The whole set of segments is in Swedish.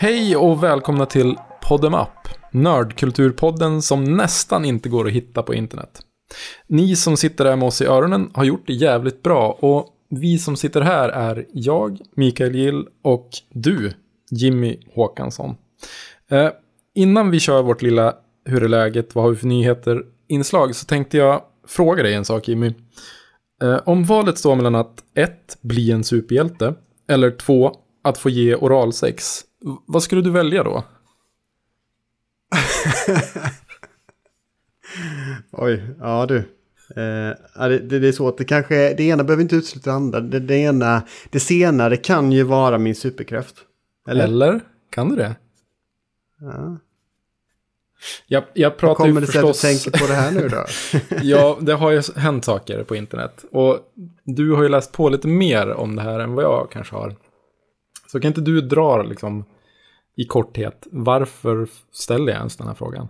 Hej och välkomna till Podem Up, nördkulturpodden som nästan inte går att hitta på internet. Ni som sitter där med oss i öronen har gjort det jävligt bra och vi som sitter här är jag, Mikael Gill och du, Jimmy Håkansson. Eh, innan vi kör vårt lilla Hur är läget, vad har vi för nyheter inslag så tänkte jag fråga dig en sak Jimmy. Eh, om valet står mellan att 1. Bli en superhjälte eller 2. Att få ge oralsex. Vad skulle du välja då? Oj, ja du. Eh, det, det, är så att det kanske, det ena behöver inte utesluta det andra. Det, det, ena, det senare kan ju vara min superkraft. Eller? Eller? Kan du det? Ja. Jag, jag pratar Hur kommer det sig att du tänker på det här nu då? ja, det har ju hänt saker på internet. Och du har ju läst på lite mer om det här än vad jag kanske har. Så kan inte du dra liksom i korthet, varför ställer jag ens den här frågan?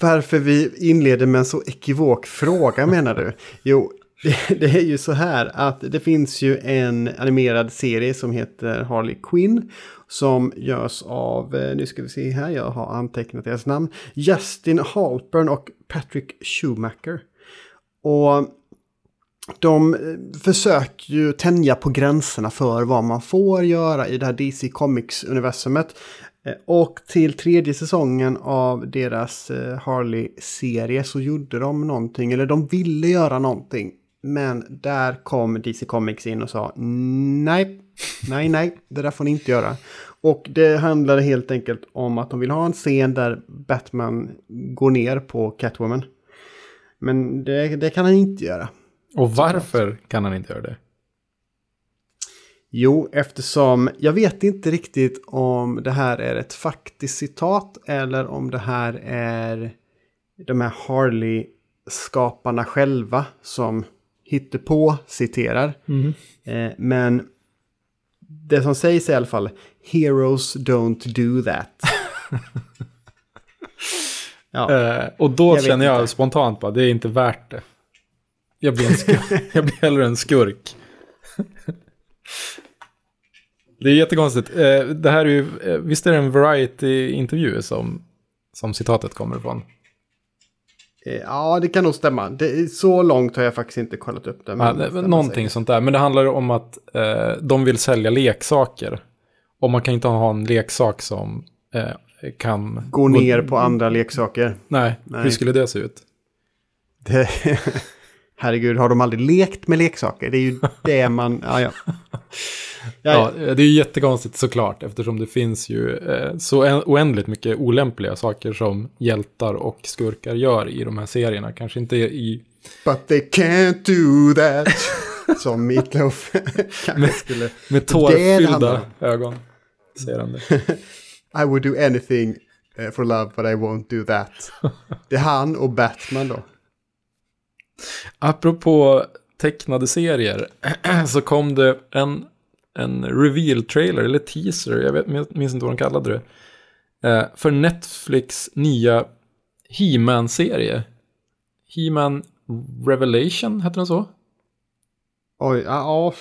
Varför vi inleder med en så ekivok fråga menar du? Jo, det, det, är ju så här att det finns ju en animerad serie som heter Harley Quinn. Som görs av, eh, nu ska vi se här, jag har antecknat deras namn. Justin Halpern och Patrick Schumacher. Och de eh, försöker ju tänja på gränserna för vad man får göra i det här DC Comics-universumet. Eh, och till tredje säsongen av deras eh, Harley-serie så gjorde de någonting, eller de ville göra någonting men där kom DC Comics in och sa nej, nej, nej, det där får ni inte göra. Och det handlade helt enkelt om att de vill ha en scen där Batman går ner på Catwoman. Men det, det kan han inte göra. Och varför kan han inte göra det? Jo, eftersom jag vet inte riktigt om det här är ett faktiskt citat eller om det här är de här Harley-skaparna själva som på citerar. Mm. Eh, men det som sägs i alla fall Heroes don't do that. ja. eh, och då jag känner jag inte. spontant bara, det är inte värt det. Jag blir, en skurk. jag blir hellre en skurk. det är jättekonstigt. Eh, det här är ju, eh, visst är det en variety-intervju som, som citatet kommer ifrån? Eh, ja, det kan nog stämma. Det, så långt har jag faktiskt inte kollat upp det. Men ja, någonting sånt där. Men det handlar om att eh, de vill sälja leksaker. Och man kan inte ha en leksak som eh, kan... Gå ner på andra leksaker. Nej, Nej, hur skulle det se ut? Det... Herregud, har de aldrig lekt med leksaker? Det är ju det man... Ja, ja. Ja, ja, det är jättekonstigt såklart eftersom det finns ju eh, så oändligt mycket olämpliga saker som hjältar och skurkar gör i de här serierna. Kanske inte i... But they can't do that. som Meatloaf med, skulle... Med tårfyllda ögon. Säger han det. I would do anything eh, for love but I won't do that. Det är han och Batman då. Apropå tecknade serier så kom det en en reveal-trailer, eller teaser, jag vet, minns inte vad de kallade det. Eh, för Netflix nya He-Man-serie. He-Man Revelation, heter den så? Oj, ja,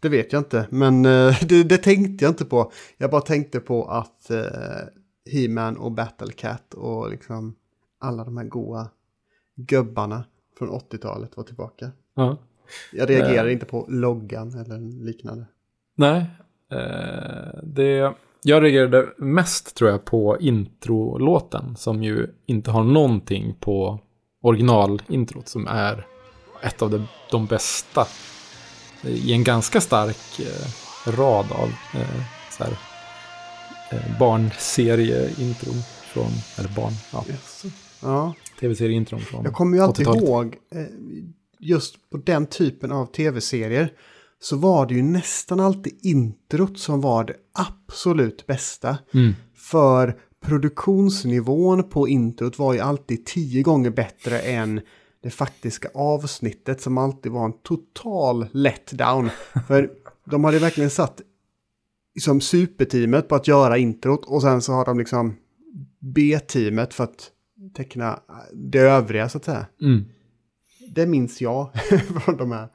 det vet jag inte. Men eh, det, det, tänkte jag inte på. Jag bara tänkte på att eh, He-Man och Battlecat och liksom alla de här goa gubbarna från 80-talet var tillbaka. Ja. Jag reagerar uh. inte på loggan eller liknande. Nej, eh, det... Jag reagerade mest tror jag på introlåten som ju inte har någonting på originalintrot som är ett av de, de bästa i en ganska stark eh, rad av eh, så här, eh, barnserieintron från, eller barn, ja, yes. ja. Tv-serieintron från Jag kommer ju alltid ihåg eh, just på den typen av tv-serier så var det ju nästan alltid introt som var det absolut bästa. Mm. För produktionsnivån på introt var ju alltid tio gånger bättre än det faktiska avsnittet som alltid var en total letdown. För de hade verkligen satt liksom superteamet på att göra introt och sen så har de liksom B-teamet för att teckna det övriga så att säga. Mm. Det minns jag från de här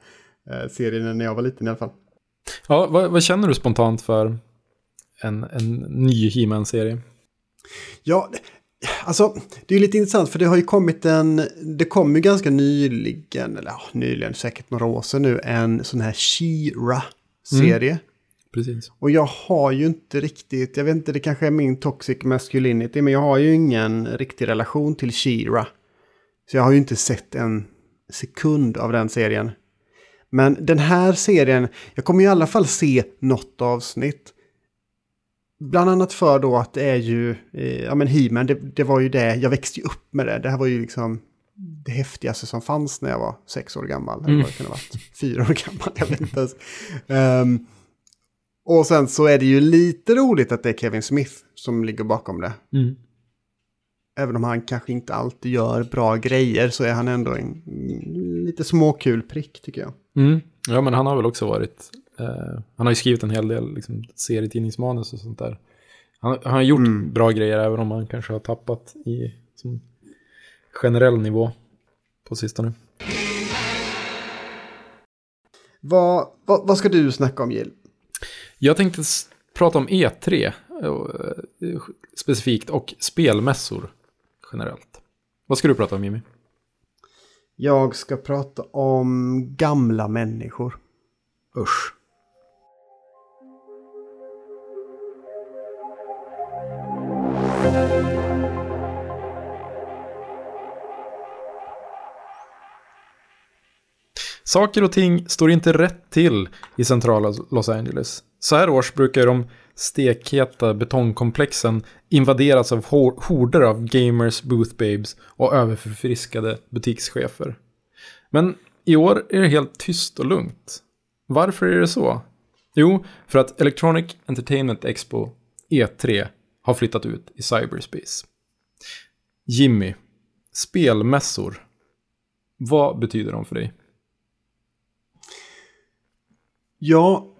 eh, serien när jag var liten i alla fall. Ja, vad, vad, känner du spontant för en, en ny He-Man-serie. Ja, alltså det är lite intressant för det har ju kommit en, det kom ju ganska nyligen, eller ja, nyligen, säkert några år sedan nu, en sån här She-Ra-serie. Mm. Precis. Och jag har ju inte riktigt, jag vet inte, det kanske är min toxic masculinity, men jag har ju ingen riktig relation till She-Ra. Så jag har ju inte sett en sekund av den serien. Men den här serien, jag kommer i alla fall se något avsnitt. Bland annat för då att det är ju, eh, ja men He-Man, det, det, var ju det, jag växte ju upp med det. Det här var ju liksom det häftigaste som fanns när jag var sex år gammal. Mm. Eller vad det kunde varit, fyra år gammal, jag vet inte ens. Um, och sen så är det ju lite roligt att det är Kevin Smith som ligger bakom det. Mm. Även om han kanske inte alltid gör bra grejer så är han ändå en lite småkul prick tycker jag. Mm. Ja, men han har väl också varit... Eh, han har ju skrivit en hel del liksom, serietidningsmanus och sånt där. Han, han har gjort mm. bra grejer även om han kanske har tappat i som, generell nivå på sistone. Vad, vad, vad ska du snacka om Jill? Jag tänkte prata om E3 eh, specifikt och spelmässor generellt. Vad ska du prata om Jimmy? Jag ska prata om gamla människor. Usch. Saker och ting står inte rätt till i centrala Los Angeles. Så här års brukar de stekheta betongkomplexen invaderas av horder av gamers, booth babes och överförfriskade butikschefer. Men i år är det helt tyst och lugnt. Varför är det så? Jo, för att Electronic Entertainment Expo E3 har flyttat ut i cyberspace. Jimmy, spelmässor. Vad betyder de för dig? Ja,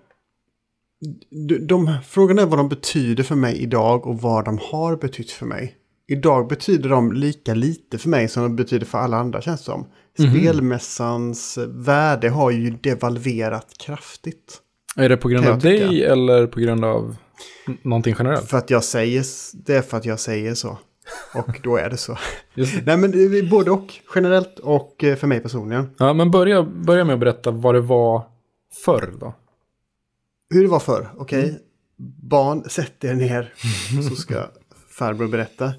de, frågan är vad de betyder för mig idag och vad de har betytt för mig. Idag betyder de lika lite för mig som de betyder för alla andra känns det som. Mm -hmm. Spelmässans värde har ju devalverat kraftigt. Är det på grund av dig eller på grund av någonting generellt? För att jag säger, det är för att jag säger så. Och då är det så. Nej men både och. Generellt och eh, för mig personligen. Ja men börja, börja med att berätta vad det var förr då. Hur det var förr, okej. Okay? Mm. Barn, sätt er ner så ska farbror berätta.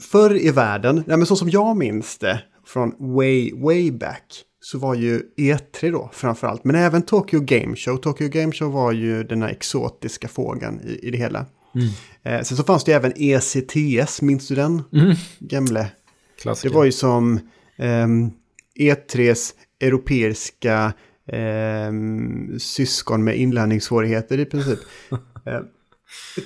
Förr i världen, nej men så som jag minns det från way, way back så var ju E3 då framförallt. Men även Tokyo Game Show. Tokyo Game Show var ju den här exotiska frågan i, i det hela. Mm. Eh, sen så fanns det ju även ECTS, minns du den? Mm. Gamle. Klassiker. Det var ju som eh, E3s europeiska eh, syskon med inlärningssvårigheter i princip. eh,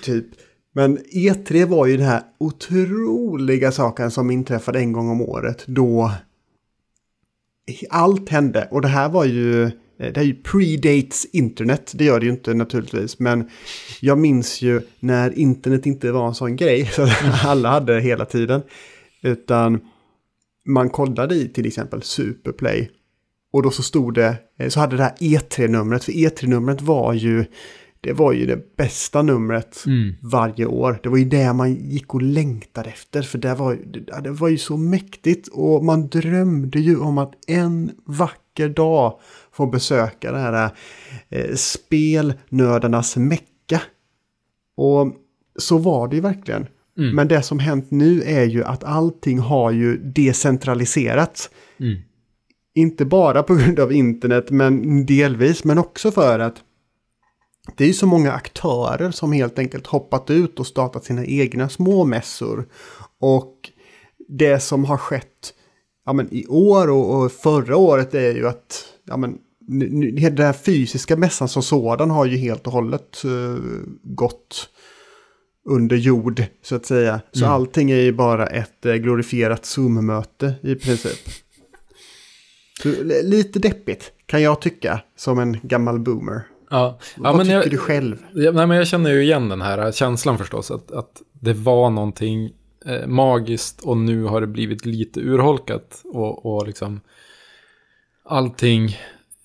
typ. Men E3 var ju den här otroliga saken som inträffade en gång om året då allt hände. Och det här var ju, eh, det är ju predates internet, det gör det ju inte naturligtvis. Men jag minns ju när internet inte var en sån grej, så alla hade det hela tiden. Utan man kollade i till exempel Superplay och då så stod det, eh, så hade det här E3-numret, för E3-numret var ju, det var ju det bästa numret mm. varje år. Det var ju det man gick och längtade efter, för det var, det var ju så mäktigt. Och man drömde ju om att en vacker dag få besöka det här eh, spelnördarnas mecka. Och så var det ju verkligen. Mm. Men det som hänt nu är ju att allting har ju decentraliserats. Mm. Inte bara på grund av internet, men delvis, men också för att det är så många aktörer som helt enkelt hoppat ut och startat sina egna små mässor. Och det som har skett ja, men i år och, och förra året är ju att ja, men, den här fysiska mässan som sådan har ju helt och hållet uh, gått under jord så att säga. Så mm. allting är ju bara ett uh, glorifierat Zoom-möte i princip. Så, lite deppigt kan jag tycka som en gammal boomer. Ja. Vad men tycker jag, du själv? Ja, nej, men jag känner ju igen den här känslan förstås. Att, att det var någonting eh, magiskt och nu har det blivit lite urholkat. Och, och liksom allting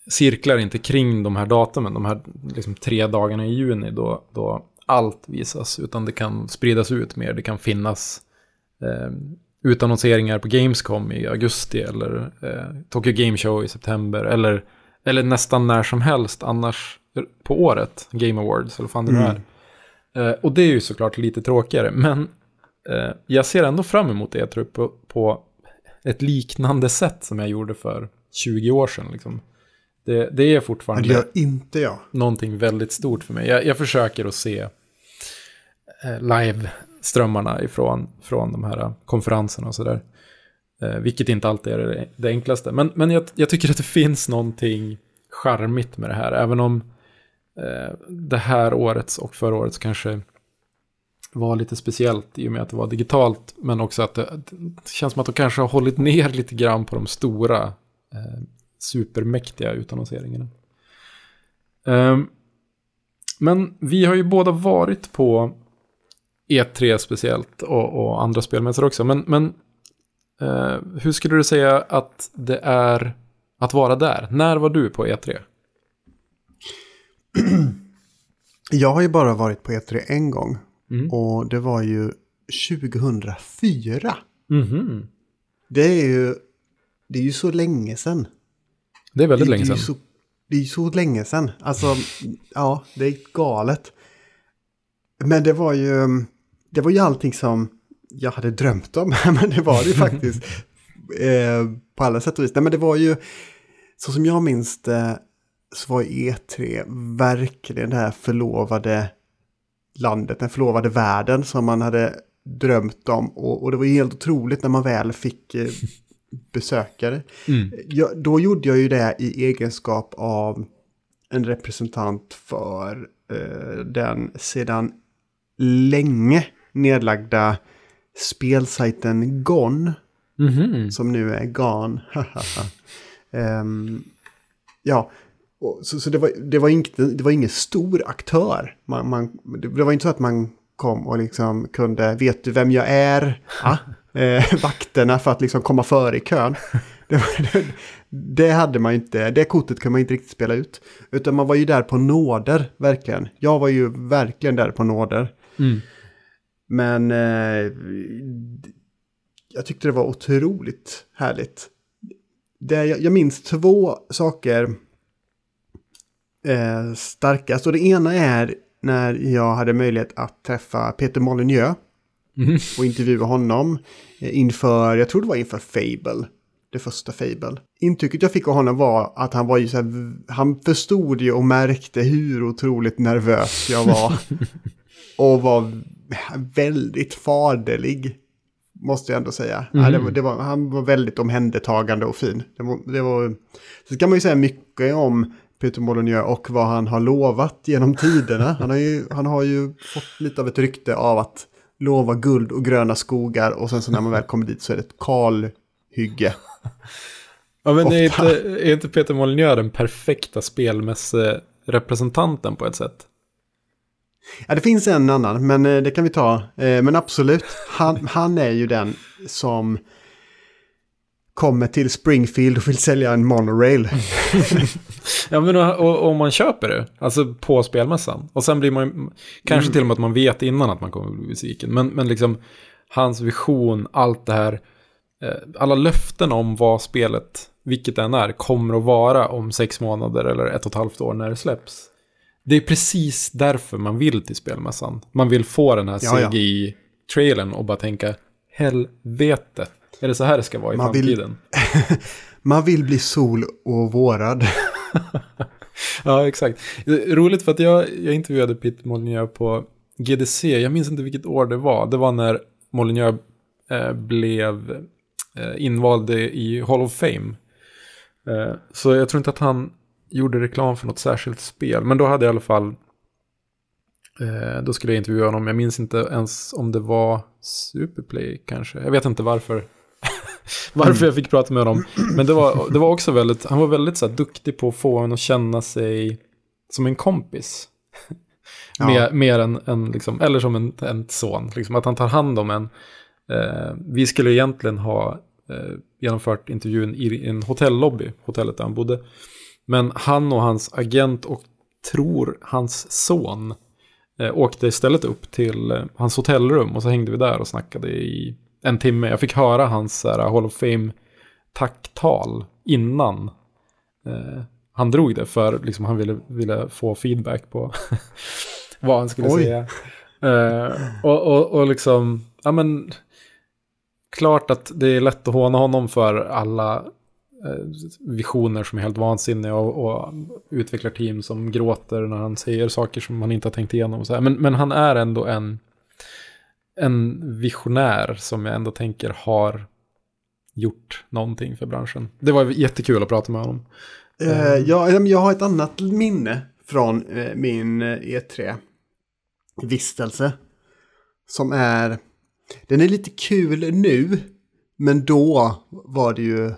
cirklar inte kring de här datumen. De här liksom, tre dagarna i juni då, då allt visas, utan det kan spridas ut mer. Det kan finnas eh, utannonseringar på Gamescom i augusti eller eh, Tokyo Game Show i september eller, eller nästan när som helst annars på året, Game Awards eller fan det Mm. är. Eh, och det är ju såklart lite tråkigare, men eh, jag ser ändå fram emot det tror jag, på, på ett liknande sätt som jag gjorde för 20 år sedan. Liksom. Det, det är fortfarande det gör inte jag. någonting väldigt stort för mig. Jag, jag försöker att se eh, strömmarna ifrån från de här konferenserna och sådär. Eh, vilket inte alltid är det, det enklaste. Men, men jag, jag tycker att det finns någonting charmigt med det här. Även om eh, det här årets och förra årets kanske var lite speciellt i och med att det var digitalt. Men också att det, det känns som att de kanske har hållit ner lite grann på de stora eh, supermäktiga utannonseringarna. Ehm, men vi har ju båda varit på E3 speciellt och, och andra spelmässor också. Men, men eh, hur skulle du säga att det är att vara där? När var du på E E3? Jag har ju bara varit på E3 en gång. Mm. Och det var ju 2004. Mhm. Det är ju, det är ju så länge sedan. Det är väldigt det, länge det är sedan. Så, det är ju så länge sedan. Alltså, ja, det är galet. Men det var ju, det var ju allting som jag hade drömt om. Men det var det ju faktiskt. eh, på alla sätt och vis. Nej, men det var ju, så som jag minns det, så var E3 verkligen det här förlovade landet, den förlovade världen som man hade drömt om. Och, och det var ju helt otroligt när man väl fick eh, besöka det. Mm. Jag, då gjorde jag ju det i egenskap av en representant för eh, den sedan länge nedlagda spelsajten Gone, Mhm. som nu är Gone. Ehm, ja, och, så, så det, var, det, var inte, det var ingen stor aktör. Man, man, det, var inte så att man kom och liksom kunde, vet du vem jag är? Ja. Eh, vakterna för att liksom komma före i kön. Det, var, det, det hade man inte, det kortet kunde man inte riktigt spela ut. Utan man var ju där på nåder, verkligen. Jag var ju verkligen där på nåder. Mm. Men eh, jag tyckte det var otroligt härligt. Det, jag, jag minns två saker eh, starkast. Och det ena är när jag hade möjlighet att träffa Peter Molyneux Mhm. och intervjua honom eh, inför, jag tror det var inför Fable. Det första Fable. Intrycket jag fick av honom var att han var ju så här, han förstod ju och märkte hur otroligt nervös jag var. och var väldigt faderlig. Måste jag ändå säga. Ja, det var, det var, han var väldigt omhändertagande och fin. Det var, det var, så kan man ju säga mycket om Peter Molyneux och vad han har lovat genom tiderna. Han har, ju, han har ju fått lite av ett rykte av att lova guld och gröna skogar och sen så när man väl kommer dit så är det ett kalhygge. Ja, men är inte, är inte Peter Molyneux den perfekta spelmässerepresentanten på ett sätt? Ja, det finns en annan, men eh, det kan vi ta. Eh, Men absolut, han, han är ju den som kommer till Springfield och vill sälja en monorail. Ja, men om man köper det, alltså på spelmässan. Och sen blir man kanske till och med att man vet innan att man kommer bli besviken. Men, men liksom hans vision, allt det här, eh, alla löften om vad spelet, vilket den är, kommer att vara om sex månader eller ett och ett halvt år när det släpps. Det är precis därför man vill till spelmässan. Man vill få den här. CGI-trailern och bara tänka, helvete, är det så här det ska vara i Man vill- framtiden? Man vill bli sol och vårad. Ja, exakt. Roligt för att jag, jag intervjuade Pete Molyneux på GDC. Jag minns inte vilket år det var. Det var när Molyneux eh, blev eh, invald i Hall of Fame. Eh, så jag tror inte att han gjorde reklam för något särskilt spel. Men då hade jag i alla fall... Eh, då skulle jag intervjua honom. Jag minns inte ens om det var Superplay kanske. Jag vet inte varför. varför jag fick prata med honom. Men det var, det var också väldigt, han var väldigt så här, duktig på att få en att känna sig som en kompis. Ja. Mer, mer än, än liksom, eller som en, en son. Liksom, att han tar hand om en. Eh, vi skulle egentligen ha eh, genomfört intervjun i en hotellobby, hotellet där han bodde. Men han och hans agent och tror hans son Eh, åkte istället upp till eh, hans hotellrum och så hängde vi där och snackade i en timme. Jag fick höra hans här, Hall of Fame tacktal innan eh, han drog det för liksom, han ville, ville få feedback på vad han skulle Oj. säga. Eh, och, och, och liksom, ja men, klart att det är lätt att håna honom för alla visioner som är helt vansinniga och, och utvecklar team som gråter när han säger saker som man inte har tänkt igenom. Så. Men, men han är ändå en, en visionär som jag ändå tänker har gjort någonting för branschen. Det var jättekul att prata med honom. Eh, jag, jag har ett annat minne från eh, min eh, E3-vistelse. Som är... Den är lite kul nu, men då var det ju...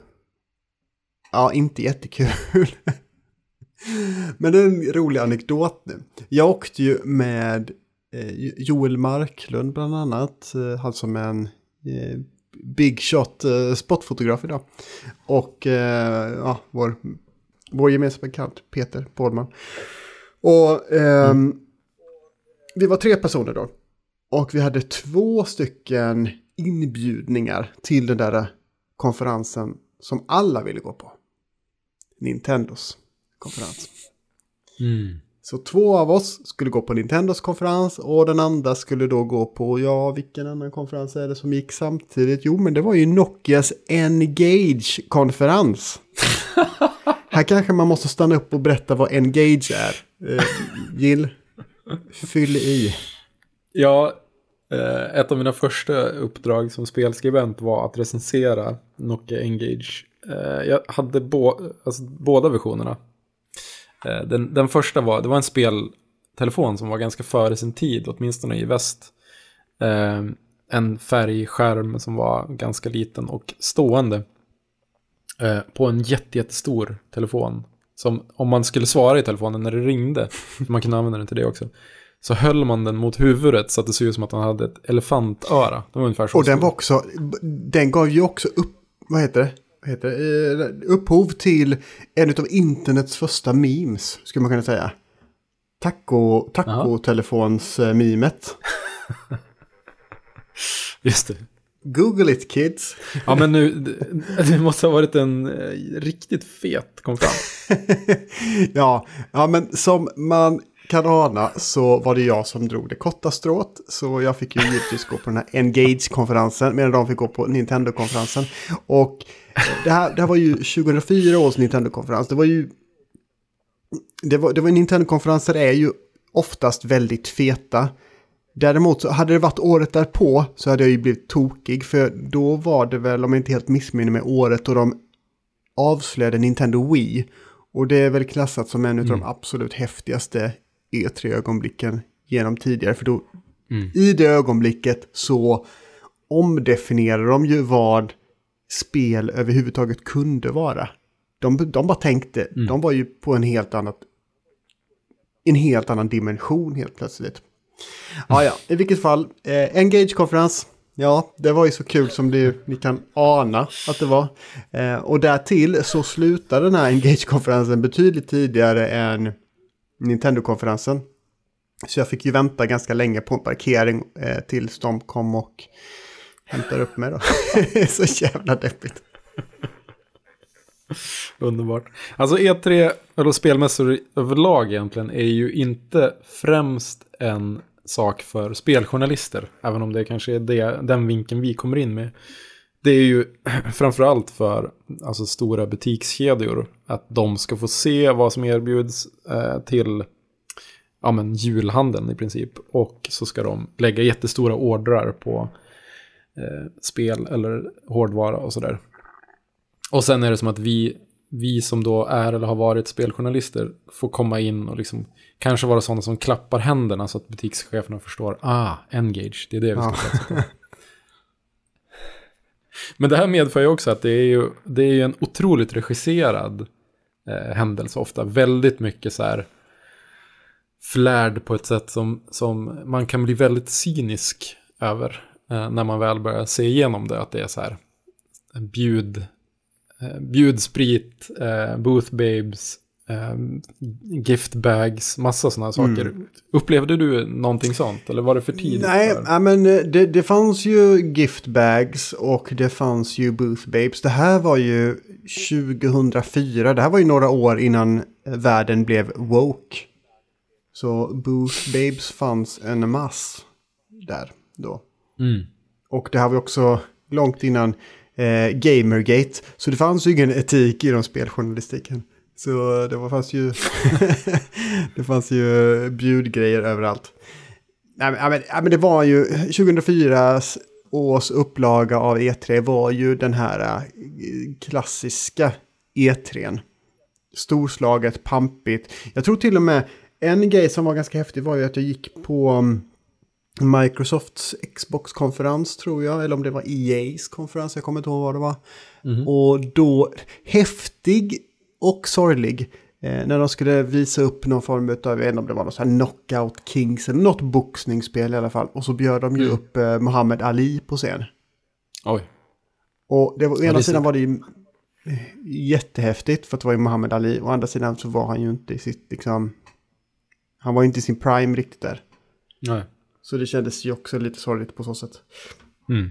Ja, inte jättekul. men det är en rolig anekdot nu. Jag åkte ju med eh, Joel Marklund bland annat. Eh, han som är en eh, big shot eh, spotfotograf idag. Och eh, ja, vår vår gemensamma bekant Peter Bårdman. Och ehm, vi var tre personer då. Och vi hade två stycken inbjudningar till den där konferensen som alla ville gå på. Nintendos konferens. Så två av oss skulle gå på Nintendos konferens och den andra skulle då gå på, ja vilken annan konferens är det som gick samtidigt? Jo men det var ju Nokias Engage-konferens. Här kanske man måste stanna upp och berätta vad Engage är. Eh, Jill, fyll i. Ja, eh, Eh, ett av mina första uppdrag som spelskribent var att recensera Nokia Engage. Eh, jag hade bo, alltså, båda versionerna. Eh, den, den första var, det var en speltelefon som var ganska före sin tid, åtminstone i väst. En färgskärm som var ganska liten och stående. På en jätte, jättestor telefon. Som om man skulle svara i telefonen när det ringde, man kunde använda den till det också. Så höll man den mot huvudet så att det såg ut som att han hade ett elefantöra. Det var ungefär så Och den var också, den gav ju också upp, vad heter det? Vad heter det? Eh, upphov till en av internets första memes, skulle man kunna säga. Taco, taco-telefons-memet. Just det. Google it kids. Ja, men nu, det, det måste ha varit en eh, riktigt fet konferens. ja, ja, men som man kan ana så var det jag som drog det korta strået. Så jag fick ju givetvis gå på den här Engage-konferensen medan de fick gå på Nintendo-konferensen. Och eh, det här, det här var ju 2004 års Nintendo-konferens. Det var ju... Det var, det var Nintendo-konferenser är ju oftast väldigt feta. Däremot så hade det varit året därpå så hade jag ju blivit tokig. För då var det väl, om jag inte helt missminner mig, året då de avslöjade Nintendo Wii. Och det är väl klassat som en av de absolut häftigaste E3-ögonblicken genom tidigare. För då, i det ögonblicket så omdefinierar de ju vad spel överhuvudtaget kunde vara. De, de bara tänkte, de var ju på en helt annat en helt annan dimension helt plötsligt. Ja, ja, i vilket fall, eh, Engage-konferens. Ja, det var ju så kul som det, ni kan ana att det var. Eh, och därtill så slutade den här Engage-konferensen betydligt tidigare än Nintendo-konferensen. Så jag fick ju vänta ganska länge på en parkering eh, tills de kom och hämtade upp mig då. så jävla deppigt. Underbart. Alltså E3, eller spelmässor överlag egentligen, är ju inte främst en sak för speljournalister. Även om det kanske är det, den vinkeln vi kommer in med. Det är ju framförallt för alltså, stora butikskedjor. Att de ska få se vad som erbjuds eh, till ja, men, julhandeln i princip. Och så ska de lägga jättestora ordrar på eh, spel eller hårdvara och sådär. Och sen är det som att vi, vi som då är eller har varit speljournalister får komma in och liksom kanske vara sådana som klappar händerna så att butikscheferna förstår, ah, Engage, det är det vi ska Ja. satsa på. Men det här medför ju också att det är ju, det är ju en otroligt regisserad eh, händelse ofta. Väldigt mycket så här flärd på ett sätt som, som man kan bli väldigt cynisk över eh, när man väl börjar se igenom det. Att det är så här bjud, eh, bjudsprit, eh, booth babes, eh, giftbags, massa sådana saker. Mm. Upplevde du någonting sånt? Eller var det för tidigt? Nej, för? Men eh, det, det fanns ju giftbags och det fanns ju booth babes. Det här var ju 2004. Det här var ju några år innan världen blev woke. Så booth babes fanns en mass där då. Mm. Och det här var också långt innan eh, Gamergate. Så det fanns ju ingen etik inom speljournalistiken. Så det var, fanns ju, det fanns ju bjudgrejer överallt. Nej men, men, men det var ju 2004 års upplaga av E3 var ju den här äh, klassiska E3. Storslaget, pampigt. Jag tror till och med en grej som var ganska häftig var ju att jag gick på mm, Microsofts Xbox-konferens tror jag, eller om det var EA's konferens, jag kommer inte ihåg vad det var. Mm. Och då, häftig och sorglig. Eh, när de skulle visa upp någon form av, jag vet inte om det var något så här Knockout Kings eller något boxningsspel i alla fall. Och så bjöd de ju mm. upp eh, Muhammad Ali på scen. Oj. Och det var, å ena sidan var det ju jättehäftigt för att det var ju Muhammad Ali. Å andra sidan så var han ju inte i sitt, liksom, han var ju inte i sin prime riktigt där. Nej. Så det kändes ju också lite sorgligt på så sätt. Mm.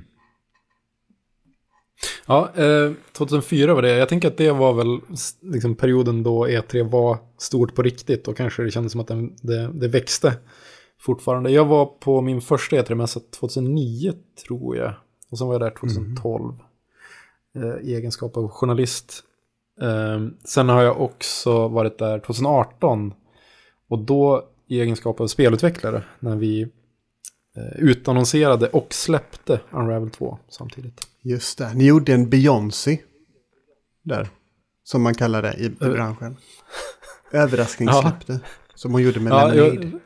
Ja, eh, 2004 var det. Jag tänker att det var väl liksom perioden då E3 var stort på riktigt och kanske det kändes som att det, det, det växte fortfarande. Jag var på min första E3-mässa 2009 tror jag. Och sen var jag där 2012 mm. eh, i egenskap av journalist. Eh, sen har jag också varit där 2018 och då i egenskap av spelutvecklare när vi utannonserade och släppte Unravel 2 samtidigt. Just det, ni gjorde en Beyoncé där. Som man kallar det i branschen. Överraskningssläppte. Ja. Som hon gjorde med ja, Lemonade. Jag,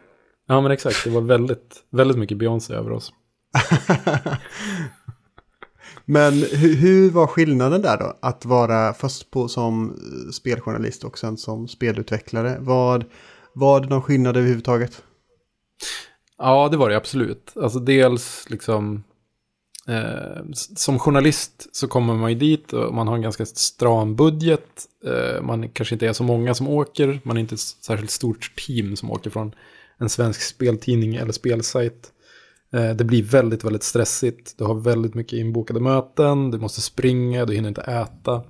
ja men exakt, det var väldigt, väldigt mycket Beyoncé över oss. men hur, hur, var skillnaden där då? Att vara först på som speljournalist och sen som spelutvecklare. Vad var det någon skillnad överhuvudtaget? Ja, det var det absolut. Alltså dels liksom... Eh, som journalist så kommer man ju dit och man har en ganska stram budget. Eh, man kanske inte är så många som åker. Man är inte ett särskilt stort team som åker från en svensk speltidning eller spelsajt. Eh, det blir väldigt, väldigt stressigt. Du har väldigt mycket inbokade möten. Du måste springa, du hinner inte äta.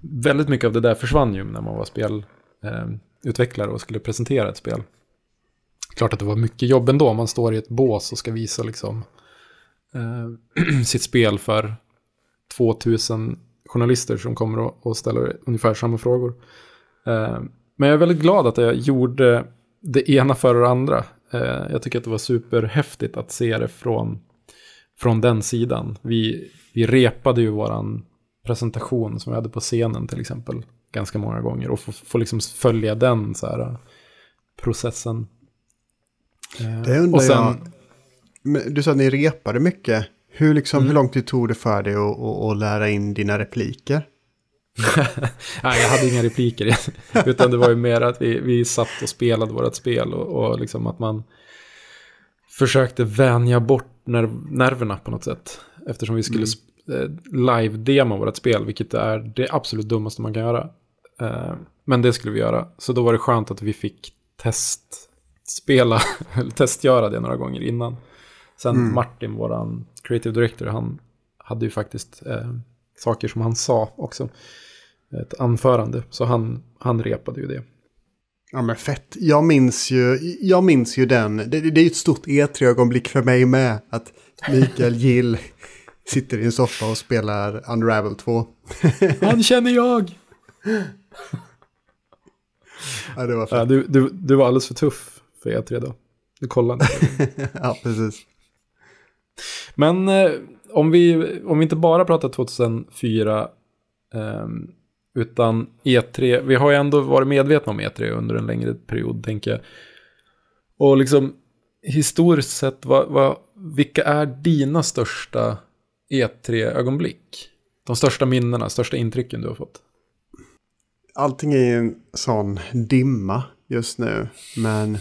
Väldigt mycket av det där försvann ju när man var spelutvecklare eh, och skulle presentera ett spel klart att det var mycket jobb ändå. Man står i ett bås och ska visa liksom, eh, sitt spel för 2000 journalister som kommer och, och ställer ungefär samma frågor. Eh, men jag är väldigt glad att jag gjorde det ena före det andra. Eh, jag tycker att det var superhäftigt att se det från, från den sidan. Vi, vi repade ju våran presentation som vi hade på scenen till exempel ganska många gånger och få, få liksom följa den så här, eh, processen. Det undrar sen, jag. Du sa att ni repade mycket. Hur, liksom, mm. hur lång tid tog det för dig att, att, att lära in dina repliker? Nej, jag hade inga repliker. Utan det var ju mer att vi, vi satt och spelade vårt spel. Och, och liksom att man försökte vänja bort nerv, nerverna på något sätt. Eftersom vi skulle mm. Eh, live-dema vårt spel, vilket är det absolut dummaste man kan göra. Eh, men det skulle vi göra. Så då var det skönt att vi fick test spela, eller testgöra det några gånger innan. Sen mm. Martin, våran creative director, han hade ju faktiskt eh, saker som han sa också. Ett anförande, så han, han repade ju det. Ja men fett. Jag minns ju, jag minns ju den. Det, det är ju ett stort E3-ögonblick för mig med. Att Mikael Gill sitter i en soffa och spelar Unravel 2. Han känner jag! ja, det var fett. Ja, du, du, du var alldeles för tuff för E3 då. Du kollar inte. ja, precis. Men eh, om, vi, om vi inte bara pratar 2004 eh, utan E3, vi har ju ändå varit medvetna om E3 under en längre period tänker jag. Och liksom historiskt sett, vad, vad, vilka är dina största E3-ögonblick? De största minnena, största intrycken du har fått? Allting är ju en sån dimma just nu, men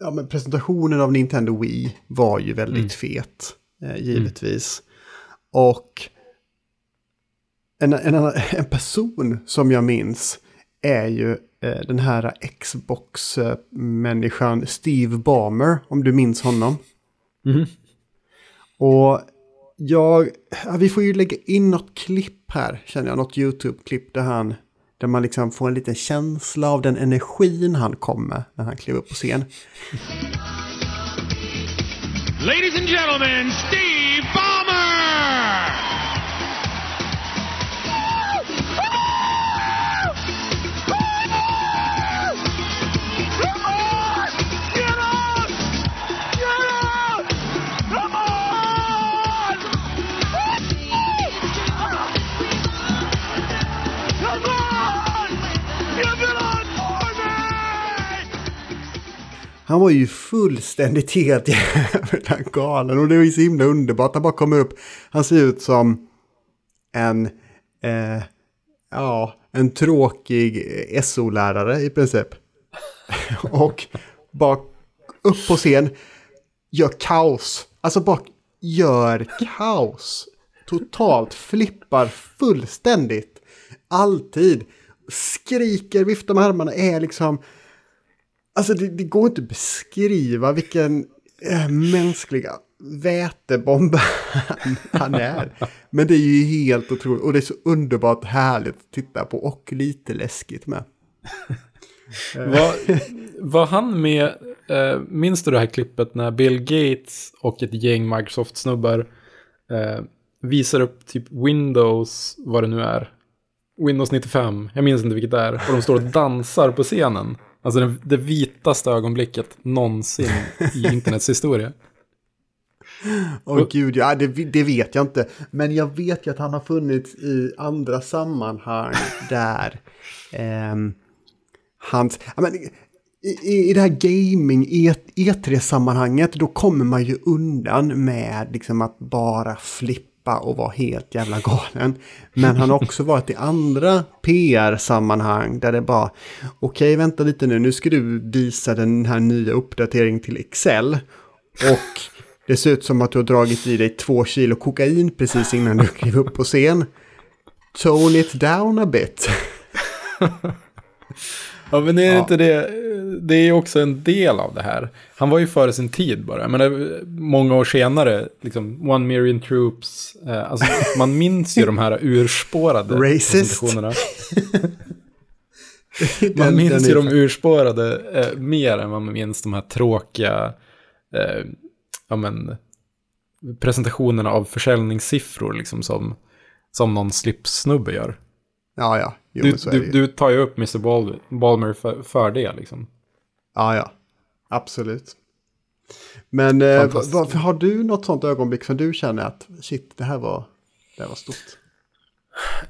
ja, men presentationen av Nintendo Wii var ju väldigt mm. fet, eh, givetvis. Mm. Och en, en, en person som jag minns är ju eh, den här Xbox-människan Steve Ballmer, om du minns honom. Mhm. Och jag, ja, vi får ju lägga in något klipp här, känner jag, något YouTube-klipp där han, där man liksom får en liten känsla av den energin han kom med när han klev upp på scen. Ladies and gentlemen, Steve Han var ju fullständigt helt jävla galen och det var ju så himla underbart. Han bara kommer upp, han ser ut som en, eh, ja, en tråkig SO-lärare i princip. och bara upp på scen, gör kaos. Alltså bara gör kaos. Totalt flippar fullständigt. Alltid. Skriker, viftar med armarna, är liksom... Alltså det, det går inte att beskriva vilken äh, mänskliga vätebomb han, han är. Men det är ju helt otroligt och det är så underbart härligt att titta på och lite läskigt med. Var, var han med, eh, minns du det här klippet när Bill Gates och ett gäng Microsoft-snubbar eh, visar upp typ Windows, vad det nu är, Windows 95, jag minns inte vilket det är, och de står och dansar på scenen. Alltså det, det vitaste ögonblicket någonsin i internets historia. Åh gud, ja, det, det vet jag inte. Men jag vet ju att han har funnits i andra sammanhang där ehm, hans... Men, i, i, det här gaming, E- E3-sammanhanget, då kommer man ju undan med liksom att bara flippa och vara helt jävla galen. Men han har också varit i andra PR-sammanhang där det bara, okej vänta lite nu, nu ska du visa den här nya uppdateringen till Excel. Och det ser ut som att du har dragit i dig två kilo kokain precis innan du klev upp på scen. Tone it down a bit. Ja, men är Ja. inte det, det är ju också en del av det här. Han var ju före sin tid bara. Men många år senare, liksom One Million Troops, eh, alltså man minns ju de här urspårade presentationerna. Man minns ju de urspårade eh, mer än man minns de här tråkiga eh, ja, men, presentationerna av försäljningssiffror liksom som, som någon slipsnubbe gör. Ja, ja. Jo, Du, är det du, ju. du tar ju upp Mr. Bal Balmer för, för det liksom. Ja, ja. Absolut. Men eh, varför har du något sånt ögonblick som du känner att shit, det här var, det här var stort?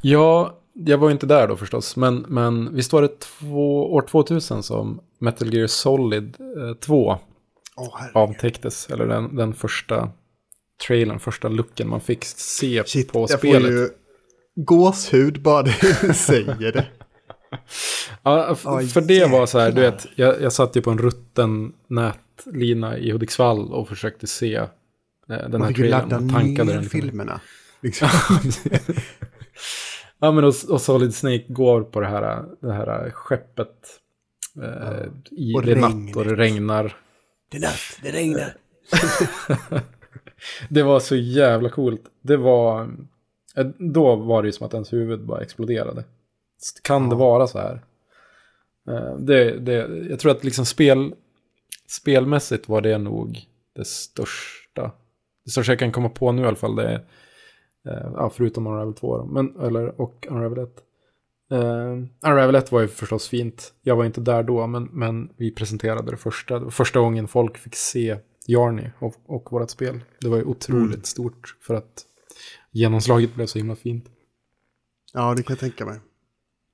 Ja, jag var ju inte där då förstås, men, men visst var det två, år 2000 som Metal Gear Solid eh, 2 Åh, herre. avtäcktes, eller den, den första trailern, första looken man fick se Shit, på spelet. ju gåshud bara du säger det. Ja, Ja, för det var så här, du vet, jag, jag satt ju på en rutten nätlina i Hudiksvall och försökte se eh, den Man här fick ju trailern. ladda ner den filmerna. Liksom. Ja, men och, och Solid Snake går på det här, det här skeppet eh, i Och det är natt och det regnar. det är natt, det regnar. Det var så jävla coolt. Det var... eh, Då var det ju som att ens huvud bara exploderade. Kan det vara så här? Eh, Det, det, jag tror att liksom spel, spelmässigt var det nog det största. Det största jag kan komma på nu i alla fall. Det är, eh, ja, förutom Unravel 2 då, men, eller, och Unravel 1. Uh, Unravel 1 var ju förstås fint. Jag var inte där då, men, men vi presenterade det första. Det var första gången folk fick se Jarny och, och vårt spel. Det var ju otroligt Mm. stort för att genomslaget blev så himla fint. Ja, det kan jag tänka mig.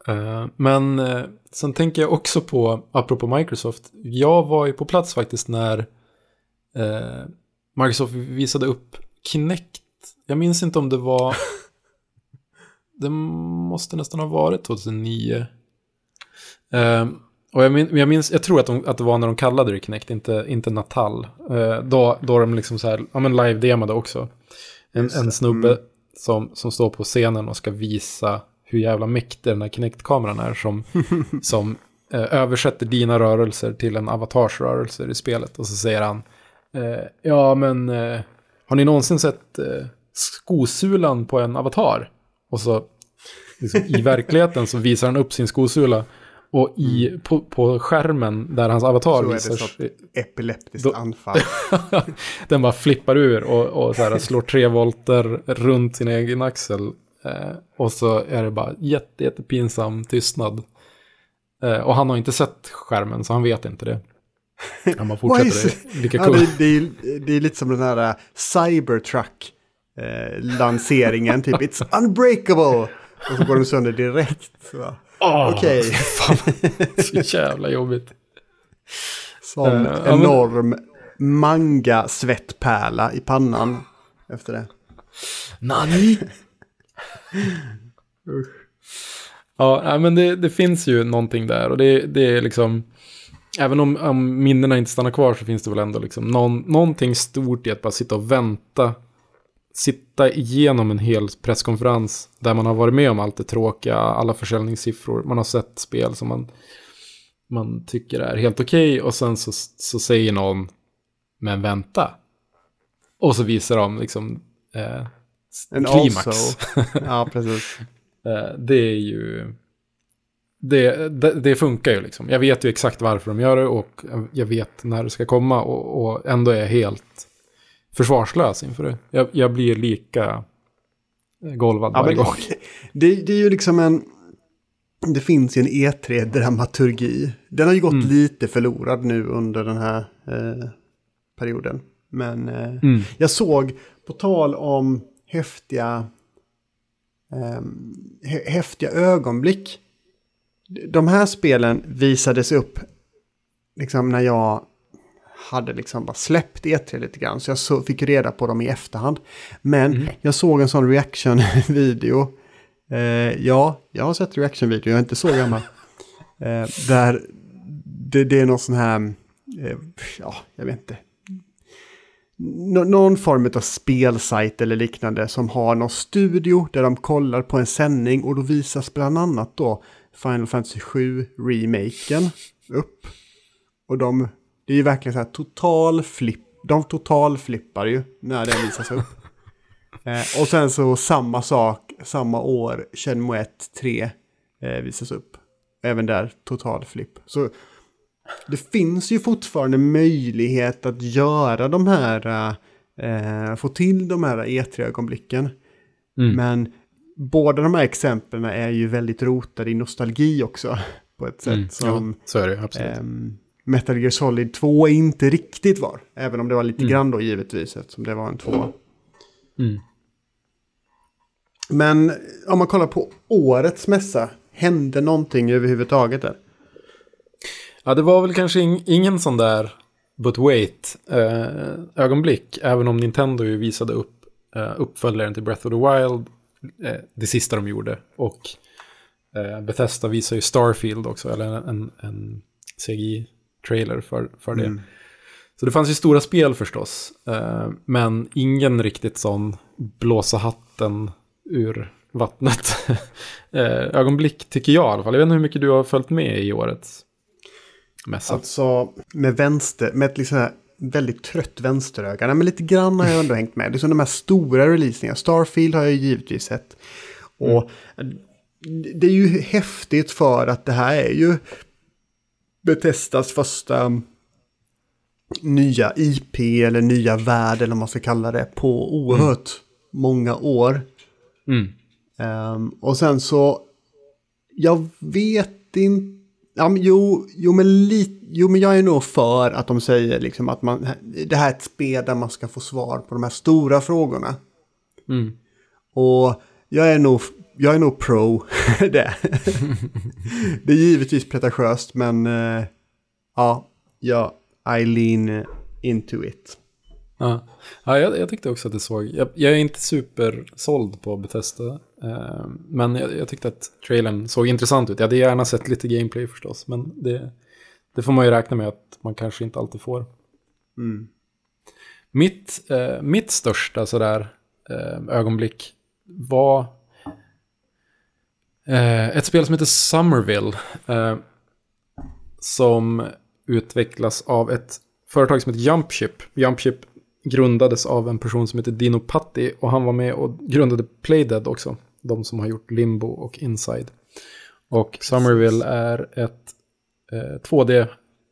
Eh, men eh, sen tänker jag också på, apropå Microsoft, jag var ju på plats faktiskt när eh, Microsoft visade upp Kinect. Jag minns inte om det var, det måste nästan ha varit 2009. Eh, och jag, min, jag minns, jag tror att, de, att det var när de kallade det Kinect, inte, inte Natal. Då, då de liksom så här, ja men live-demade också. En, en snubbe mm. Som, som står på scenen och ska visa hur jävla mäktig den här Kinect-kameran är som, som eh, översätter dina rörelser till en avatars rörelser i spelet. Och så säger han, eh, ja men eh, har ni någonsin sett eh, skosulan på en avatar? Och så liksom, i verkligheten så visar han upp sin skosula. Och i, på, på skärmen där hans avatar Mm. Så är det visar att epileptiskt Då- anfall. den bara flippar ur och, och så här slår tre volter runt sin egen axel. Eh, och så är det bara jätte, jättepinsam tystnad. Eh, och han har inte sett skärmen så han vet inte det. Han bara fortsätter det. Lika Ja, cool. det, det, är, det är lite som den här äh, Cybertruck-lanseringen, typ It's unbreakable! Och så går den sönder direkt. Så. Åh, Okej, Så jävla jobbigt. som Eh, men- enorm manga-svettpärla i pannan efter det. Nani? Ja, men det, det finns ju någonting där och det, det är liksom... Även om, om minnena inte stannar kvar så finns det väl ändå liksom någon, någonting stort i att bara sitta och vänta. Sitta igenom en hel presskonferens där man har varit med om allt det tråkiga, alla försäljningssiffror. Man har sett spel som man, man tycker är helt okej och sen så, så säger någon men vänta. Och så visar de liksom eh, klimax. also. Ja, precis. Eh, det är ju... Det, det, det funkar ju liksom. Jag vet ju exakt varför de gör det och jag vet när det ska komma och, och ändå är jag helt försvarslös inför det. Jag, jag blir lika golvad Ja, varje gång. det, det är ju liksom en... Det finns ju en E3-dramaturgi. Den har ju gått Mm. lite förlorad nu under den här eh, perioden. Men eh, Mm. jag såg, på tal om häftiga, hä- häftiga ögonblick. De här spelen visades upp liksom när jag hade liksom bara släppt E3 lite grann. Så jag så, fick reda på dem i efterhand. Men jag såg en sån reaction-video. Eh, ja, jag har sett reaction-video, jag är inte så gammal. Eh, där det, det är någon sån här, eh, ja, jag vet inte. Nå- någon form av spelsajt eller liknande som har någon studio där de kollar på en sändning och då visas bland annat då Final Fantasy 7 remaken upp. Och de, det är ju verkligen så här total flipp, de total flippar ju när den visas upp. Eh, och sen så samma sak, samma år, Shenmue 1 3 eh, visas upp. Även där total flipp. Så det finns ju fortfarande möjlighet att göra de här, eh, få till de här E3-ögonblicken. Mm. Men båda de här exemplen är ju väldigt rotade i nostalgi också. På ett sätt Mm. som... Jo, så är det absolut. Metal Gear Solid 2 inte riktigt var. Även om det var lite Mm. grann då givetvis eftersom det var en 2. Mm. Men om man kollar på årets mässa, hände någonting överhuvudtaget där? Ja, det var väl kanske ing, ingen sån där but wait eh, ögonblick. Även om Nintendo ju visade upp eh, uppföljaren till Breath of the Wild. Eh, det sista de gjorde. Och eh, Bethesda visar ju Starfield också. Eller en, en CGI-trailer för, för det. Mm. Så det fanns ju stora spel förstås. Eh, men ingen riktigt sån blåsa hatten ur vattnet eh, ögonblick tycker jag i alla fall. Jag vet inte hur mycket du har följt med i årets mässa. Alltså med vänster, med ett liksom här väldigt trött vänsteröga. Nej, Men lite grann har jag ändå hängt med. Liksom de här stora releaserna. Starfield har jag givetvis sett. Och det är ju häftigt för att det här är ju Bethesdas första nya IP eller nya värld eller vad man ska kalla det på oerhört många år. Mm. Ehm, och sen så, jag vet inte, ja, men, jo, jo, men li, jo men jag är nog för att de säger liksom att man, det här är ett spel där man ska få svar på de här stora frågorna. Mm. Och jag är nog, jag är nog pro det. det är givetvis pretentiöst men eh, ja, ja, I lean into it. Ja, ja jag, jag tyckte också att det såg... Jag, jag är inte supersåld på Bethesda. Eh, men jag, jag tyckte att trailern såg intressant ut. Jag hade gärna sett lite gameplay förstås. Men det, det får man ju räkna med att man kanske inte alltid får. Mm. Mitt, eh, mitt största sådär ögonblick var... Eh, ett spel som heter Somerville. Eh, som utvecklas av ett företag som heter Jumpship. Jumpship grundades av en person som heter Dino Patti och han var med och grundade Playdead också. De som har gjort Limbo och Inside. Och Somerville är ett eh, 2D,